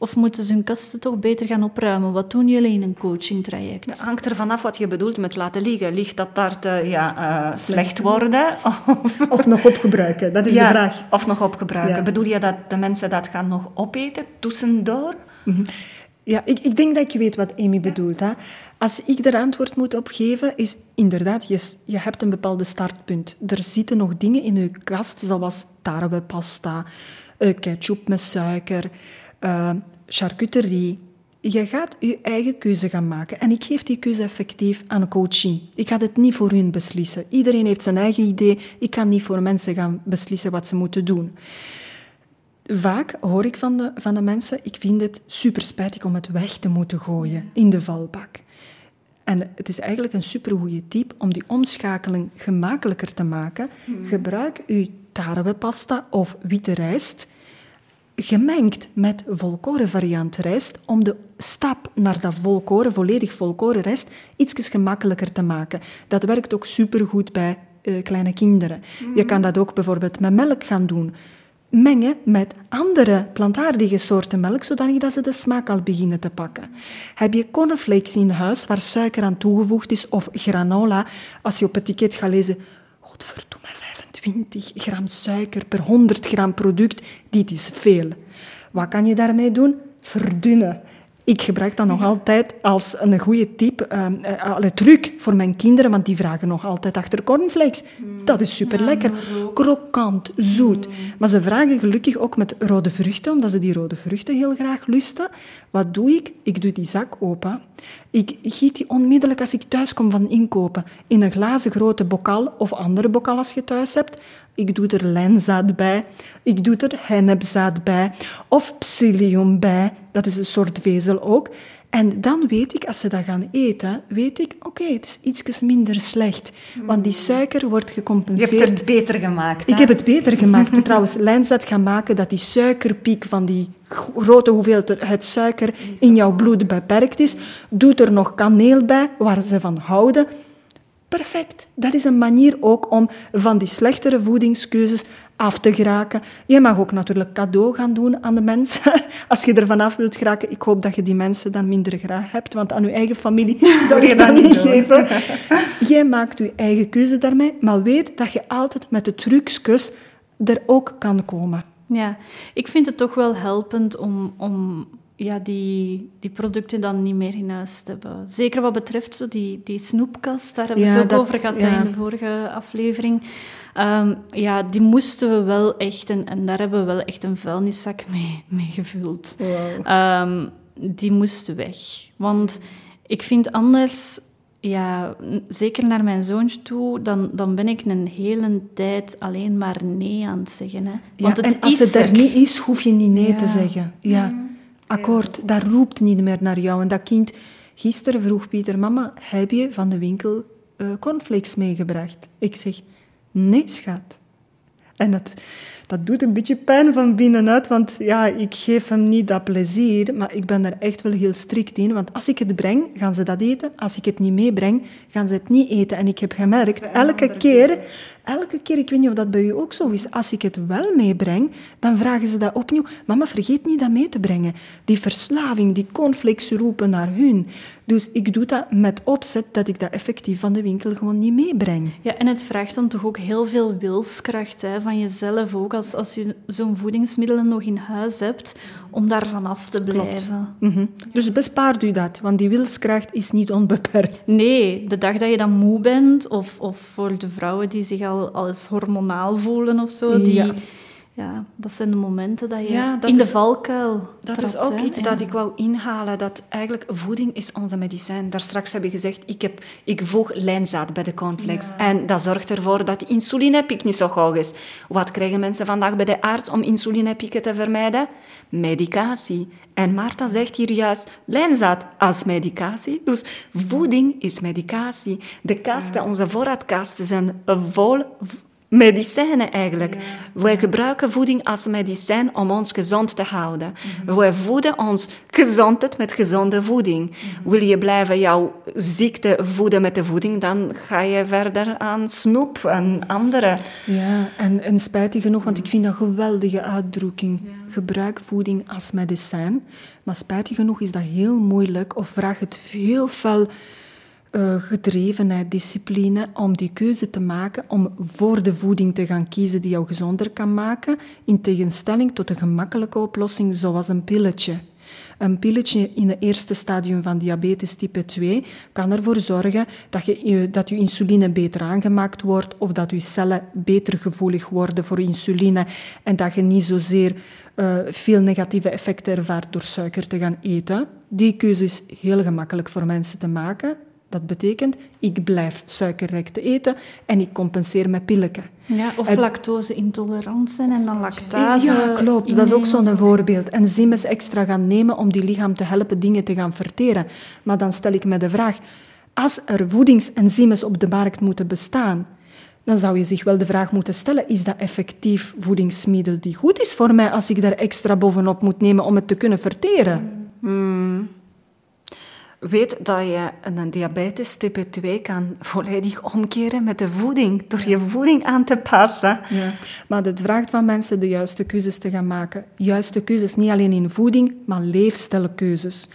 Of moeten ze hun kasten toch beter gaan opruimen? Wat doen jullie in een coachingtraject? Het hangt ervan af wat je bedoelt met laten liggen. Ligt dat daar te ja, eh, slecht worden? Of, Of nog opgebruiken, dat is ja, de vraag. of nog opgebruiken? Ja. Bedoel je dat de mensen dat gaan nog opeten tussendoor? Ja, ik, ik denk dat je weet wat Amy bedoelt. Hè. Als ik er antwoord moet op geven, is inderdaad, je, je hebt een bepaalde startpunt. Er zitten nog dingen in je kast, zoals tarwepasta, eh, ketchup met suiker, eh, charcuterie. Je gaat je eigen keuze gaan maken. En ik geef die keuze effectief aan een coachie. Ik ga het niet voor hun beslissen. Iedereen heeft zijn eigen idee. Ik kan niet voor mensen gaan beslissen wat ze moeten doen. Vaak hoor ik van de, van de mensen, ik vind het super spijtig om het weg te moeten gooien in de valbak. En het is eigenlijk een supergoeie tip om die omschakeling gemakkelijker te maken. Gebruik uw tarwepasta of witte rijst gemengd met volkoren variant rijst om de stap naar dat volkoren, volledig volkoren rijst, iets gemakkelijker te maken. Dat werkt ook supergoed bij uh, kleine kinderen. Je kan dat ook bijvoorbeeld met melk gaan doen. Mengen met andere plantaardige soorten melk, zodat ze de smaak al beginnen te pakken. Heb je cornflakes in huis waar suiker aan toegevoegd is of granola, als je op het etiket gaat lezen, godverdomme, 20 gram suiker per 100 gram product, dit is veel. Wat kan je daarmee doen? Verdunnen. Ik gebruik dat nog altijd als een goede tip, uh, uh, truc voor mijn kinderen, want die vragen nog altijd achter cornflakes. Dat is super lekker. Krokant, zoet. Maar ze vragen gelukkig ook met rode vruchten, omdat ze die rode vruchten heel graag lusten. Wat doe ik? Ik doe die zak open. Ik giet die onmiddellijk als ik thuis kom van inkopen in een glazen grote bokal of andere bokal als je thuis hebt. Ik doe er lijnzaad bij. Ik doe er hennepzaad bij. Of psyllium bij. Dat is een soort vezel ook. En dan weet ik, als ze dat gaan eten, weet ik, oké, het is iets minder slecht. Want die suiker wordt gecompenseerd. Je hebt het beter gemaakt. Ik heb het beter gemaakt. Trouwens, lijnzaad gaan maken dat die suikerpiek van die grote hoeveelheid suiker in jouw bloed beperkt is. Doe er nog kaneel bij, waar ze van houden. Perfect. Dat is een manier ook om van die slechtere voedingskeuzes af te geraken. Je mag ook natuurlijk cadeau gaan doen aan de mensen. Als je ervan af wilt geraken, ik hoop dat je die mensen dan minder graag hebt, want aan je eigen familie zou je dat niet geven. Jij maakt je eigen keuze daarmee, maar weet dat je altijd met de trucjes er ook kan komen. Ja, ik vind het toch wel helpend om, om ja, die, die producten dan niet meer in huis te hebben. Zeker wat betreft zo die, die snoepkast, daar hebben we het ook over gehad in de vorige aflevering. Um, ja, die moesten we wel echt, en, en daar hebben we wel echt een vuilniszak mee, mee gevuld. Um, die moesten weg. Want ik vind anders, ja, zeker naar mijn zoontje toe, dan, dan ben ik een hele tijd alleen maar nee aan het zeggen. Hè. Want het en als het er niet is, hoef je niet nee te zeggen. Ja. Akkoord, dat roept niet meer naar jou. En dat kind, gisteren vroeg Pieter, mama, heb je van de winkel uh, cornflakes meegebracht? Ik zeg, nee schat. En dat, dat doet een beetje pijn van binnenuit, want ja, ik geef hem niet dat plezier, maar ik ben er echt wel heel strikt in. Want als ik het breng, gaan ze dat eten. Als ik het niet meebreng, gaan ze het niet eten. En ik heb gemerkt, elke keer elke keer, ik weet niet of dat bij u ook zo is, als ik het wel meebreng, dan vragen ze dat opnieuw. Mama, vergeet niet dat mee te brengen. Die verslaving, die conflicts roepen naar hun. Dus ik doe dat met opzet dat ik dat effectief van de winkel gewoon niet meebreng. Ja, en het vraagt dan toch ook heel veel wilskracht hè, van jezelf ook, als, als je zo'n voedingsmiddelen nog in huis hebt, om daarvan af te blijven. Mhm. Dus bespaart u dat, want die wilskracht is niet onbeperkt. Nee, de dag dat je dan moe bent, of, of voor de vrouwen die zich al als hormonaal voelen of zo, die... Ja ja, dat zijn de momenten dat je in de valkuil Dat is ook iets dat ik wou inhalen, dat eigenlijk voeding is onze medicijn. Daar straks heb je gezegd, ik, heb, ik voeg lijnzaad bij de cornflakes. En dat zorgt ervoor dat de insulinepiek niet zo hoog is. Wat krijgen mensen vandaag bij de arts om insulinepieken te vermijden? Medicatie. En Marta zegt hier juist lijnzaad als medicatie. Dus voeding is medicatie. De kasten, onze voorraadkasten zijn vol medicijnen eigenlijk. Wij gebruiken voeding als medicijn om ons gezond te houden. Mm Wij voeden ons gezondheid met gezonde voeding. Mhm. Wil je blijven jouw ziekte voeden met de voeding, dan ga je verder aan snoep en andere. Ja, en, en spijtig genoeg, want ik vind dat een geweldige uitdrukking. Gebruik voeding als medicijn. Maar spijtig genoeg is dat heel moeilijk of vraagt het heel veel uh, gedrevenheid, discipline om die keuze te maken, om voor de voeding te gaan kiezen die jou gezonder kan maken, in tegenstelling tot een gemakkelijke oplossing zoals een pilletje. Een pilletje in het eerste stadium van diabetes type 2 kan ervoor zorgen dat je, dat je insuline beter aangemaakt wordt of dat je cellen beter gevoelig worden voor insuline en dat je niet zozeer uh, veel negatieve effecten ervaart door suiker te gaan eten. Die keuze is heel gemakkelijk voor mensen te maken. Dat betekent, ik blijf suikerrijk te eten en ik compenseer met pilleken. Ja, of lactose-intolerant zijn en dan lactase. Ja, klopt. Dat is ook zo'n voorbeeld. En extra gaan nemen om die lichaam te helpen dingen te gaan verteren. Maar dan stel ik me de vraag, als er voedingsenzymen op de markt moeten bestaan, dan zou je zich wel de vraag moeten stellen, is dat effectief voedingsmiddel die goed is voor mij als ik daar extra bovenop moet nemen om het te kunnen verteren? Hmm. Weet dat je een diabetes type 2 kan volledig omkeren met de voeding, door je voeding aan te passen. Ja. Maar het vraagt van mensen de juiste keuzes te gaan maken. Juiste keuzes niet alleen in voeding, maar leefstijlkeuzes.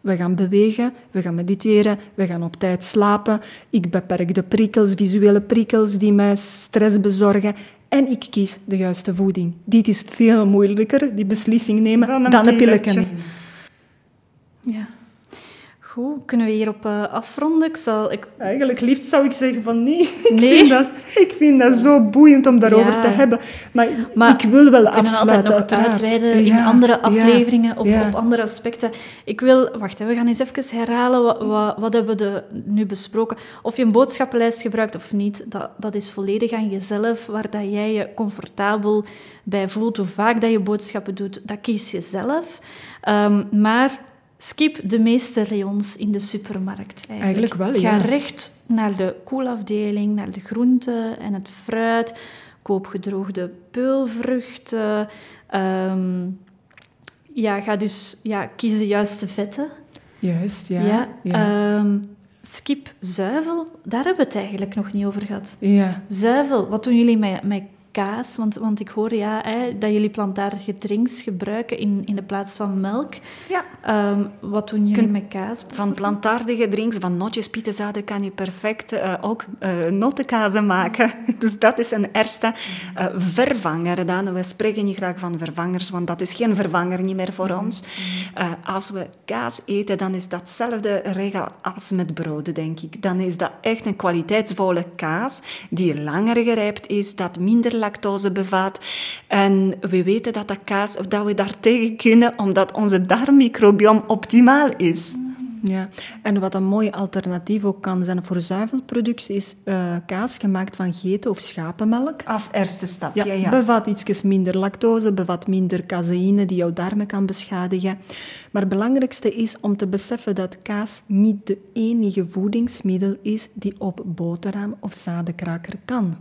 We gaan bewegen, we gaan mediteren, we gaan op tijd slapen. Ik beperk de prikkels, visuele prikkels die mij stress bezorgen. En ik kies de juiste voeding. Dit is veel moeilijker, die beslissing nemen, dan een, dan een pilletje. Ja. Goed, kunnen we hierop uh, afronden? Ik zal, ik... Eigenlijk liefst zou ik zeggen van nee. Ik, nee? Vind, dat, ik vind dat zo boeiend om daarover te hebben. Maar, maar, ik wil wel afsluiten, We kunnen altijd nog uitweiden in andere afleveringen op, op, andere aspecten. Ik wil... Wacht, hè, we gaan eens even herhalen wat, wat, wat hebben we de, nu besproken. Of je een boodschappenlijst gebruikt of niet, dat, dat is volledig aan jezelf. Waar dat jij je comfortabel bij voelt. Hoe vaak dat je boodschappen doet, dat kies je zelf. Um, maar Skip de meeste rayons in de supermarkt. Eigenlijk, eigenlijk wel, ja. Ga recht naar de koelafdeling, naar de groenten en het fruit. Koop gedroogde peulvruchten. Um, ja, ga dus ja, kies de juiste vetten. Juist, ja. ja, Um, skip zuivel, daar hebben we het eigenlijk nog niet over gehad. Ja. Zuivel, wat doen jullie met, met kaas? Want, want ik hoor ja, hè, dat jullie plantaardige drinks gebruiken in, in de plaats van melk. Ja. Um, wat doen jullie met kaas? Van plantaardige drinks, van notjes, pietenzaden, kan je perfect uh, ook uh, nottenkazen maken. Dus dat is een eerste uh, vervanger. Dan. We spreken niet graag van vervangers, want dat is geen vervanger niet meer voor ons. als we kaas eten, dan is datzelfde regel als met brood, denk ik. Dan is dat echt een kwaliteitsvolle kaas die langer gerijpt is, dat minder lactose bevat. En we weten dat, dat, kaas, of dat we daar tegen kunnen, omdat onze darmmicrobiom optimaal is. Ja, en wat een mooi alternatief ook kan zijn voor zuivelproductie, is uh, kaas gemaakt van geten of schapenmelk. Als eerste stap, ja. ja, Bevat iets minder lactose, bevat minder caseïne die jouw darmen kan beschadigen. Maar het belangrijkste is om te beseffen dat kaas niet de enige voedingsmiddel is die op boterham of zadenkraker kan.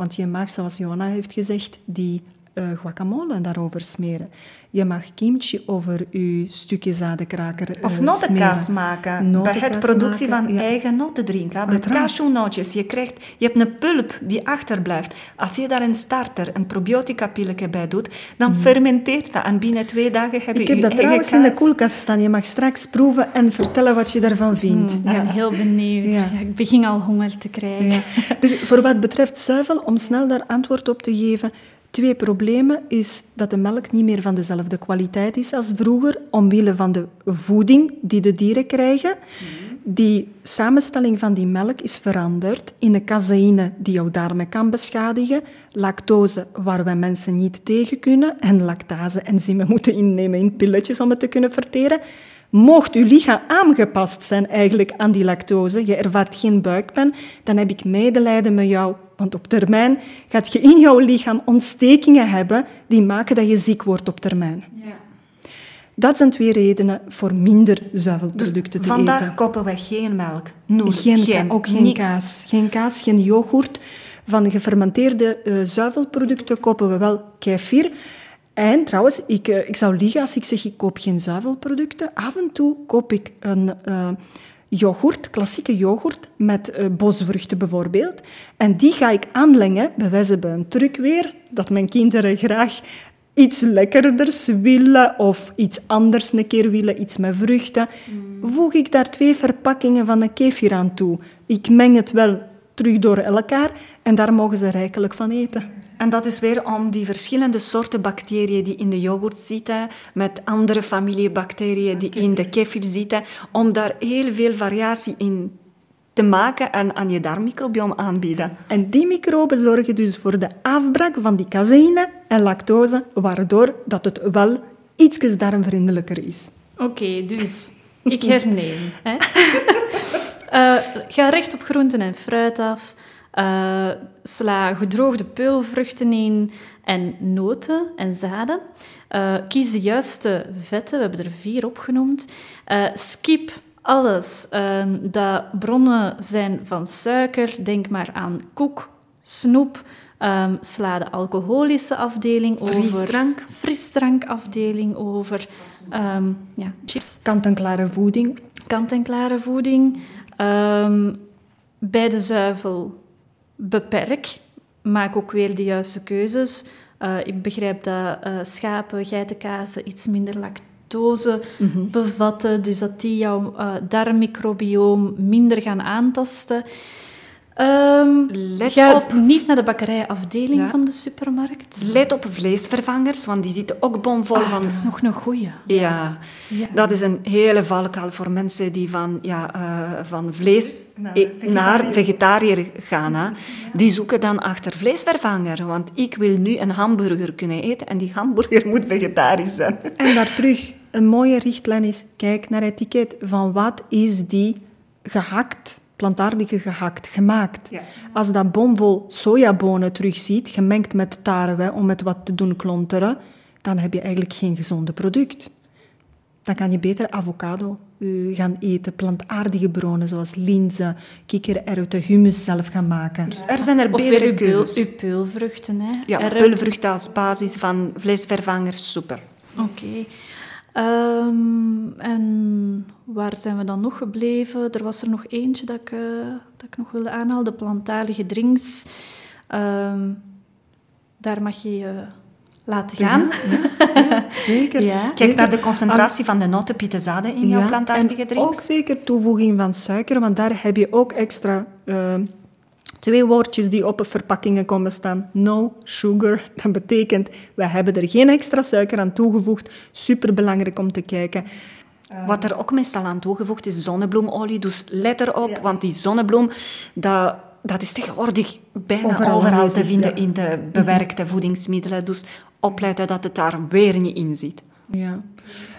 Want je mag, zoals Johanna heeft gezegd, die uh, guacamole daarover smeren. Je mag kimchi over je stukje zadenkraker uh, Of nottenkaas maken. Bij het productie van eigen noten drinken. Met cashewnotjes. Je, krijgt, je hebt een pulp die achterblijft. Als je daar een starter, een probiotica-pilletje bij doet, dan mm. fermenteert dat. En binnen twee dagen heb je Ik heb dat trouwens in de koelkast staan. Je mag straks proeven en vertellen wat je daarvan vindt. Mm, ik ben heel benieuwd. Ja. ik begin al honger te krijgen. Dus voor wat betreft zuivel, om snel daar antwoord op te geven... Twee problemen is dat de melk niet meer van dezelfde kwaliteit is als vroeger, omwille van de voeding die de dieren krijgen. Die samenstelling van die melk is veranderd in een caseïne die jouw darmen kan beschadigen, lactose waar we mensen niet tegen kunnen en lactase-enzymen moeten innemen in pilletjes om het te kunnen verteren. Mocht uw lichaam aangepast zijn eigenlijk aan die lactose, je ervaart geen buikpijn, dan heb ik medelijden met jou. Want op termijn gaat je in jouw lichaam ontstekingen hebben die maken dat je ziek wordt op termijn. Ja. Dat zijn twee redenen voor minder zuivelproducten dus te vandaag eten. kopen we geen melk. Nul. Geen, geen, ook geen kaas. Geen kaas, geen yoghurt. Van gefermenteerde uh, zuivelproducten kopen we wel kefir. En trouwens, ik, uh, ik zou liegen als ik zeg ik koop geen zuivelproducten. Af en toe koop ik een uh, yoghurt, klassieke yoghurt, met uh, bosvruchten bijvoorbeeld. En die ga ik aanlengen. Bij wijze van een truc weer, dat mijn kinderen graag iets lekkerders willen of iets anders een keer willen, iets met vruchten. Mm. Voeg ik daar twee verpakkingen van een kefir aan toe. Ik meng het wel terug door elkaar en daar mogen ze rijkelijk van eten. En dat is weer om die verschillende soorten bacteriën die in de yoghurt zitten, met andere familiebacteriën die in de kefir zitten, om daar heel veel variatie in te maken en aan je darmmicrobiom aanbieden. En die microben zorgen dus voor de afbraak van die caseïne en lactose, waardoor dat het wel iets darmvriendelijker is. Oké, dus ik herneem. Hè? uh, ga recht op groenten en fruit af. Uh, sla gedroogde peulvruchten in en noten en zaden. Uh, kies de juiste vetten, we hebben er vier opgenoemd. Uh, skip alles uh, dat bronnen zijn van suiker, denk maar aan koek, snoep, um, sla de alcoholische afdeling over. Frisdrank. Frisdrankafdeling over. Um, ja, chips. Kant-en-klare voeding. Kant-en-klare voeding. Um, bij de zuivel beperk. Maak ook weer de juiste keuzes. Uh, ik begrijp dat uh, schapen, geitenkazen iets minder lactose mm -hmm. bevatten, dus dat die jouw uh, darmmicrobioom minder gaan aantasten. Um, Let ga op. niet naar de bakkerijafdeling ja. van de supermarkt. Let op vleesvervangers, want die zitten ook bomvol ah, van... dat is nog een goeie. Ja, ja. dat is een hele valkuil voor mensen die van, ja, uh, van vlees naar, vegetariër. naar vegetariër gaan. Hè. Die zoeken dan achter vleesvervanger, want ik wil nu een hamburger kunnen eten en die hamburger moet vegetarisch zijn. En daar terug, een mooie richtlijn is, kijk naar het etiket van wat is die gehakt plantaardige gehakt, gemaakt. Ja. Als dat bomvol sojabonen terugziet, gemengd met tarwe om het wat te doen klonteren, dan heb je eigenlijk geen gezonde product. Dan kan je beter avocado uh, gaan eten, plantaardige bronen zoals linzen, kikkererwten, hummus zelf gaan maken. Dus er zijn er betere keuzes. Uw peulvruchten, hè? Ja, peulvruchten als basis van vleesvervangers, super. Oké. Um, en waar zijn we dan nog gebleven? Er was er nog eentje dat ik, uh, dat ik nog wilde aanhalen, de plantaardige drinks. Um, daar mag je je laten gaan. Ja, ja, zeker. Ja. Kijk naar de concentratie van de notenpietenzaden in jouw plantaardige drinks. ook zeker toevoeging van suiker, want daar heb je ook extra... Uh, Twee woordjes die op verpakkingen komen staan. No sugar. Dat betekent, we hebben er geen extra suiker aan toegevoegd. Superbelangrijk om te kijken. Wat er ook meestal aan toegevoegd is zonnebloemolie. Dus let erop, want die zonnebloem, dat, dat is tegenwoordig bijna overal, te vinden in de bewerkte voedingsmiddelen. Dus opletten dat het daar weer niet in zit. Ja.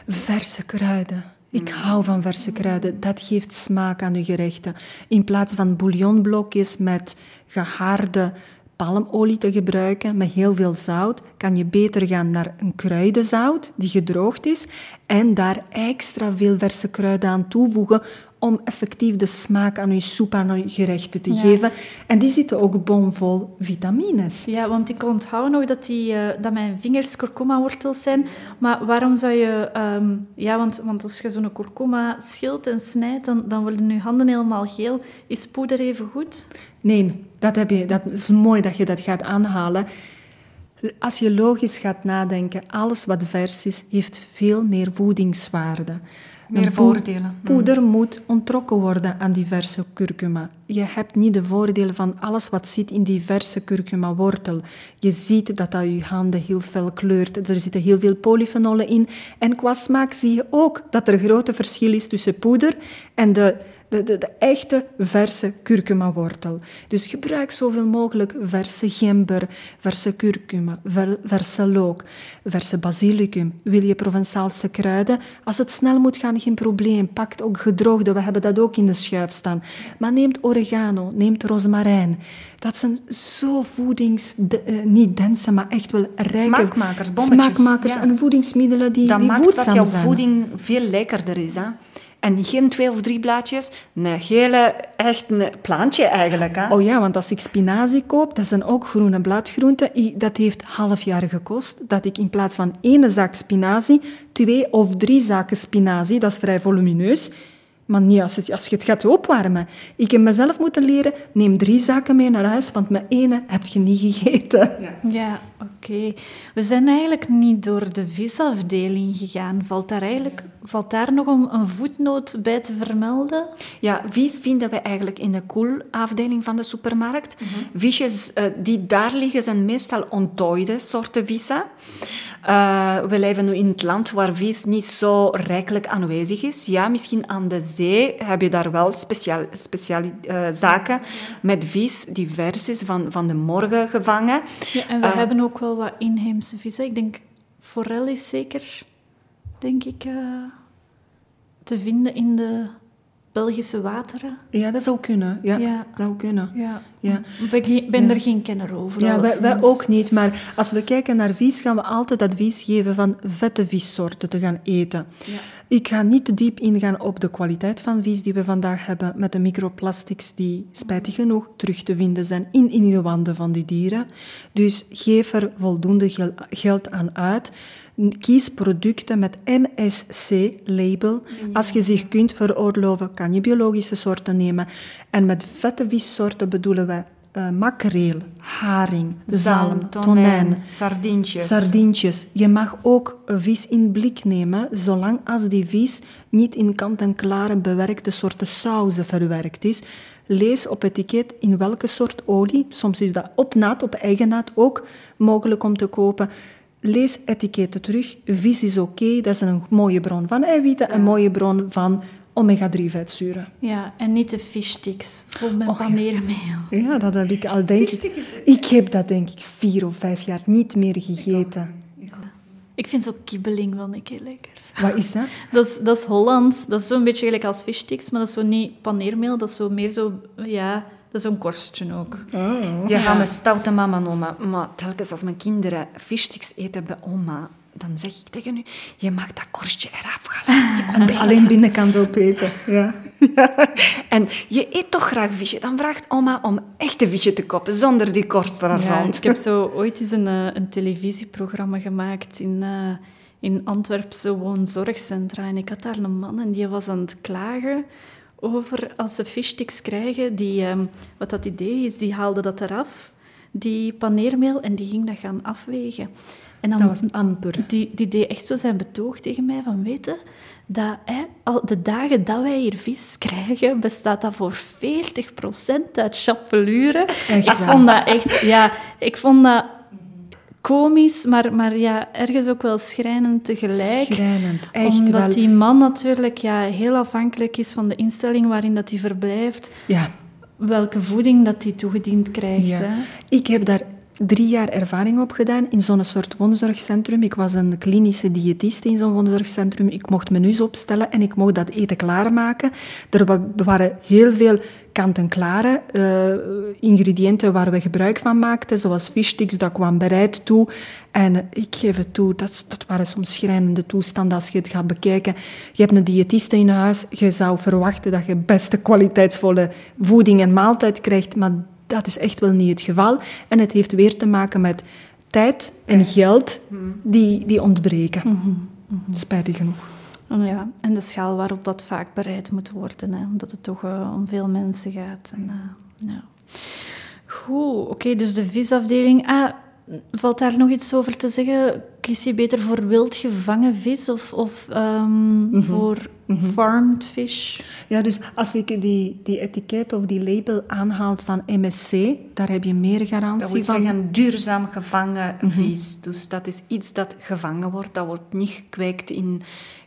Verse kruiden. Ik hou van verse kruiden. Dat geeft smaak aan uw gerechten. In plaats van bouillonblokjes met gehaarde palmolie te gebruiken met heel veel zout, kan je beter gaan naar een kruidenzout die gedroogd is en daar extra veel verse kruiden aan toevoegen om effectief de smaak aan je soep, aan je gerechten te geven. En die zitten ook bomvol vitamines. Ja, want ik onthoud nog dat, die, uh, dat mijn vingers kurkuma-wortels zijn. Maar waarom zou je... Um, ja, want, want als je zo'n kurkuma schilt en snijdt, dan, dan worden je handen helemaal geel. Is poeder even goed? Nee, dat, heb je, dat is mooi dat je dat gaat aanhalen. Als je logisch gaat nadenken, alles wat vers is, heeft veel meer voedingswaarde. Meer voordelen. Hmm. Poeder moet ontrokken worden aan diverse curcuma. Je hebt niet de voordelen van alles wat zit in diverse curcuma-wortel. Je ziet dat dat je handen heel fel kleurt. Er zitten heel veel polyfenolen in. En qua smaak zie je ook dat er een grote verschil is tussen poeder en de de, de, de echte verse kurkuma-wortel. Dus gebruik zoveel mogelijk verse gember, verse kurkuma, verse look, verse basilicum. Wil je Provençaalse kruiden? Als het snel moet gaan, geen probleem. Pak ook gedroogde, we hebben dat ook in de schuif staan. Maar neemt oregano, neemt rozemarijn. Dat zijn zo voedings... Uh, niet dense, maar echt wel rijke... Smaakmakers, bommetjes. Smaakmakers en voedingsmiddelen die, dat die maakt voedzaam dat jouw zijn. voeding veel lekkerder is. Hè? En geen twee of drie blaadjes, een hele, echt een plantje eigenlijk. Hè? Oh ja, want als ik spinazie koop, dat zijn ook groene bladgroenten. Dat heeft half jaar gekost. Dat ik in plaats van één zak spinazie, twee of drie zaken spinazie, dat is vrij volumineus, maar niet als, het, als je het gaat opwarmen. Ik heb mezelf moeten leren, neem drie zaken mee naar huis, want met ene heb je niet gegeten. Ja, ja oké. We zijn eigenlijk niet door de visafdeling gegaan. Valt daar, eigenlijk, valt daar nog een, een voetnoot bij te vermelden? Ja, vis vinden we eigenlijk in de koelafdeling van de supermarkt. Visjes uh, die daar liggen zijn meestal ontdooide soorten vissen. Uh, we leven nu in het land waar vis niet zo rijkelijk aanwezig is. Ja, misschien aan de zee heb je daar wel speciaal, speciaal uh, zaken met vis die vers is, van, van de morgen gevangen. Ja, en we uh, hebben ook wel wat inheemse vissen. Ik denk, forel is zeker, denk ik, te vinden in de Belgische wateren. Ja, dat zou kunnen. Ja, Ja. zou kunnen. Ja. Ja. Ik ben, er geen kenner over. Ja, wij, ook niet. Maar als we kijken naar vis, gaan we altijd advies geven van vette vissoorten te gaan eten. Ik ga niet te diep ingaan op de kwaliteit van vis die we vandaag hebben met de microplastics die spijtig genoeg terug te vinden zijn in ingewanden van die dieren. Dus geef er voldoende gel- geld aan uit. Kies producten met MSC-label. Als je zich kunt veroorloven, kan je biologische soorten nemen. En met vette vissoorten bedoelen we eh, makreel, haring, zalm, tonijn, sardientjes. sardientjes. Je mag ook vis in blik nemen, zolang als die vis niet in kant-en-klare bewerkte soorten sauzen verwerkt is. Lees op etiket in welke soort olie. Soms is dat op naad, op eigen naad ook mogelijk om te kopen. Lees etiketten terug. Vis is oké, dat is een mooie bron van eiwitten, een mooie bron van omega-3 vetzuren. Ja, en niet de fishsticks vol met ja. paneermeel. Ja, dat heb ik al denk ik. Ik heb dat denk ik vier of vijf jaar niet meer gegeten. Ik vind zo kibbeling wel een keer lekker. Wat is dat? Dat is, dat is Hollands. Dat is zo'n beetje gelijk als fishsticks, maar dat is zo niet paneermeel. Dat is zo meer zo... Ja, dat is een korstje ook. Je gaat me stoute mama noemen, maar telkens als mijn kinderen fishsticks eten bij oma, dan zeg ik tegen u, je mag dat korstje eraf halen. Alleen binnenkant opeten. Ja. En je eet toch graag visje, dan vraagt oma om echte visje te kopen, zonder die korst er Ja, rond. ik heb zo ooit eens een, eh, een televisieprogramma gemaakt in, eh, in Antwerpse woonzorgcentra. En ik had daar een man en die was aan het klagen over als ze fishsticks krijgen. Die, ehm, wat dat idee is, die haalde dat eraf, die paneermeel, en die ging dat gaan afwegen. En dan Dat was een amper. die, die deed echt zo zijn betoog tegen mij van weten dat hè, al de dagen dat wij hier vis krijgen, bestaat dat voor 40% uit chapelure. Ik vond dat echt, ja, ik vond dat komisch, maar, maar ja, ergens ook wel schrijnend tegelijk. Schrijnend, echt omdat wel. die man natuurlijk ja, heel afhankelijk is van de instelling waarin dat hij verblijft, Ja, welke voeding dat hij toegediend krijgt. ja. Hè. Ik heb daar drie jaar ervaring op gedaan in zo'n soort woonzorgcentrum. Ik was een klinische diëtiste in zo'n woonzorgcentrum. Ik mocht menus opstellen en ik mocht dat eten klaarmaken. Er wa- waren heel veel kant-en-klare eh, ingrediënten waar we gebruik van maakten, zoals fishsticks, dat kwam bereid toe. En ik geef het toe, dat, dat waren soms schrijnende toestanden als je het gaat bekijken. Je hebt een diëtiste in huis, je zou verwachten dat je beste kwaliteitsvolle voeding en maaltijd krijgt, maar dat is echt wel niet het geval. En het heeft weer te maken met tijd en geld die, die ontbreken. Spijtig genoeg. Oh ja, en de schaal waarop dat vaak bereid moet worden, hè, omdat het toch eh, om veel mensen gaat. En, eh, ja. Goed, oké, dus de visafdeling. Ah, valt daar nog iets over te zeggen? Kies je beter voor wild gevangen vis of, of ehm, voor farmed fish? Ja, dus als ik die, die etiket of die label aanhaalt van MSC, daar heb je meer Dat garantie wil van. zeggen duurzaam gevangen vis. Dus dat is iets dat gevangen wordt. Dat wordt niet gekweekt in,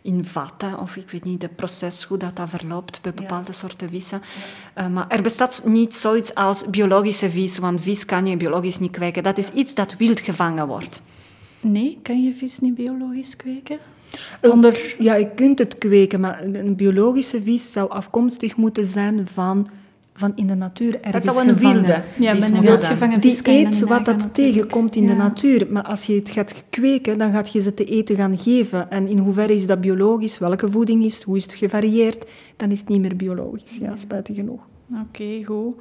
in vatten of ik weet niet, de proces, hoe dat, dat verloopt bij bepaalde soorten vissen. Eh, maar er bestaat niet zoiets als biologische vis, want vis kan je biologisch niet kweken. Dat is iets dat wild gevangen wordt. Nee, kan je vis niet biologisch kweken? Onder... Ja, je kunt het kweken, maar een biologische vis zou afkomstig moeten zijn van, van in de natuur Dat ergens zou een gevangen. wilde Ja, Die vis je eet wat dat natuurlijk. tegenkomt in de natuur. Maar als je het gaat kweken, dan gaat je ze te eten gaan geven. En in hoeverre is dat biologisch? Welke voeding is het? Hoe is het gevarieerd? Dan is het niet meer biologisch. Ja, spijtig genoeg. Oké, goed.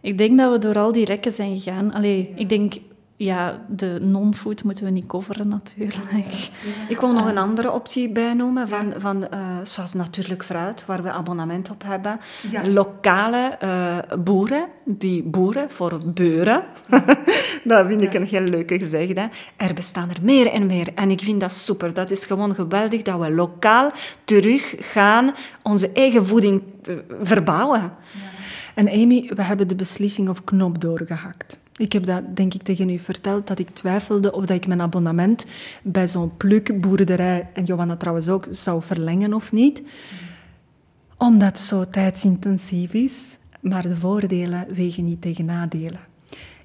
Ik denk dat we door al die rekken zijn gegaan. Allee, ik denk, ja, de non-food moeten we niet coveren natuurlijk. Ik wil nog een andere optie bijnoemen, van, van, eh, zoals natuurlijk fruit, waar we abonnement op hebben. Lokale eh, boeren, die boeren voor beuren. dat vind ik een heel leuke gezegde. Er bestaan er meer en meer. En ik vind dat super. Dat is gewoon geweldig dat we lokaal terug gaan onze eigen voeding eh, verbouwen. En Amy, we hebben de beslissing of knop doorgehakt. Ik heb dat, denk ik, tegen u verteld, dat ik twijfelde of dat ik mijn abonnement bij zo'n plukboerderij, en Johanna trouwens ook, zou verlengen of niet. Omdat het zo tijdsintensief is, maar de voordelen wegen niet tegen nadelen.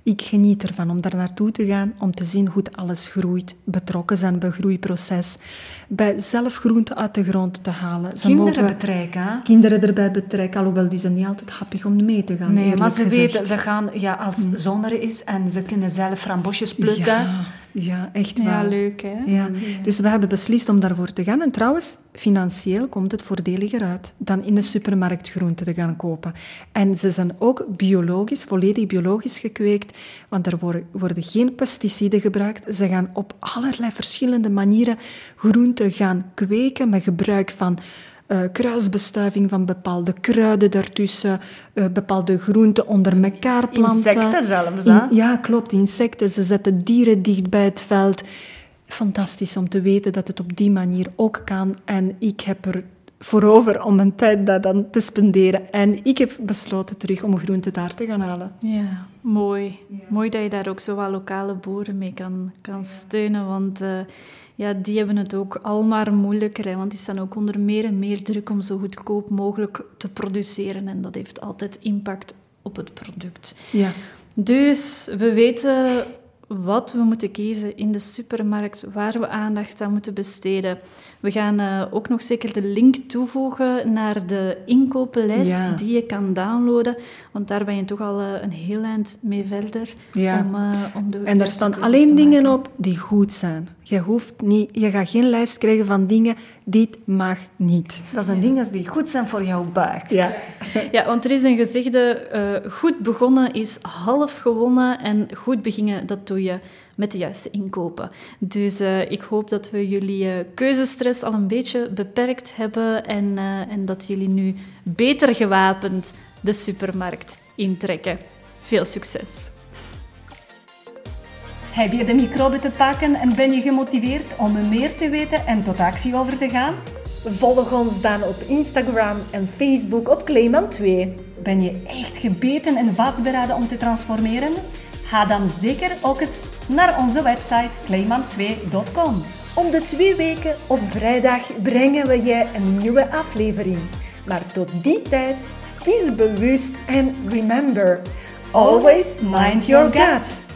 Ik geniet ervan om daar naartoe te gaan, om te zien hoe alles groeit, betrokken zijn bij het groeiproces, bij zelf groenten uit de grond te halen. Ze kinderen betrekken. Kinderen erbij betrekken, alhoewel die zijn niet altijd happig om mee te gaan. Nee, maar ze weten, ze gaan, ja, als mm. zon er is en ze kunnen zelf frambosjes plukken. Ja. Ja, echt waar. Ja, leuk hè? Ja. Dus we hebben beslist om daarvoor te gaan. En trouwens, financieel komt het voordeliger uit dan in de supermarkt groenten te gaan kopen. En ze zijn ook biologisch, volledig biologisch gekweekt, want er worden, worden geen pesticiden gebruikt. Ze gaan op allerlei verschillende manieren groenten gaan kweken met gebruik van uh, kruisbestuiving van bepaalde kruiden daartussen, uh, bepaalde groenten onder elkaar planten. Insecten zelfs, hè? ja, klopt, insecten. Ze zetten dieren dicht bij het veld. Fantastisch om te weten dat het op die manier ook kan. En ik heb er voor over om mijn tijd daar dan te spenderen. En ik heb besloten terug om groenten daar te gaan halen. Ja, mooi. Mooi dat je daar ook zo wat lokale boeren mee kan, kan steunen, want... Uh, ja, die hebben het ook al maar moeilijker, hè, want die staan ook onder meer en meer druk om zo goedkoop mogelijk te produceren. En dat heeft altijd impact op het product. Ja. Dus we weten wat we moeten kiezen in de supermarkt, waar we aandacht aan moeten besteden. We gaan uh, ook nog zeker de link toevoegen naar de inkopenlijst die je kan downloaden, want daar ben je toch al uh, een heel eind mee verder. Ja. Om, uh, om de en daar staan alleen dingen op die goed zijn. Je, hoeft niet, je gaat geen lijst krijgen van dingen, dit mag niet. Dat zijn dingen die goed zijn voor jouw buik. Ja, ja want er is een gezegde, goed begonnen is half gewonnen en goed beginnen, dat doe je met de juiste inkopen. Dus uh, ik hoop dat we jullie uh, keuzestress al een beetje beperkt hebben en, uh, en dat jullie nu beter gewapend de supermarkt intrekken. Veel succes! Heb je de microbe te pakken en ben je gemotiveerd om meer te weten en tot actie over te gaan? Volg ons dan op Instagram en Facebook op Clayman2. Ben je echt gebeten en vastberaden om te transformeren? Ga dan zeker ook eens naar onze website clayman2.com. Om de twee weken op vrijdag brengen we je een nieuwe aflevering. Maar tot die tijd, kies bewust en remember, always mind your gut.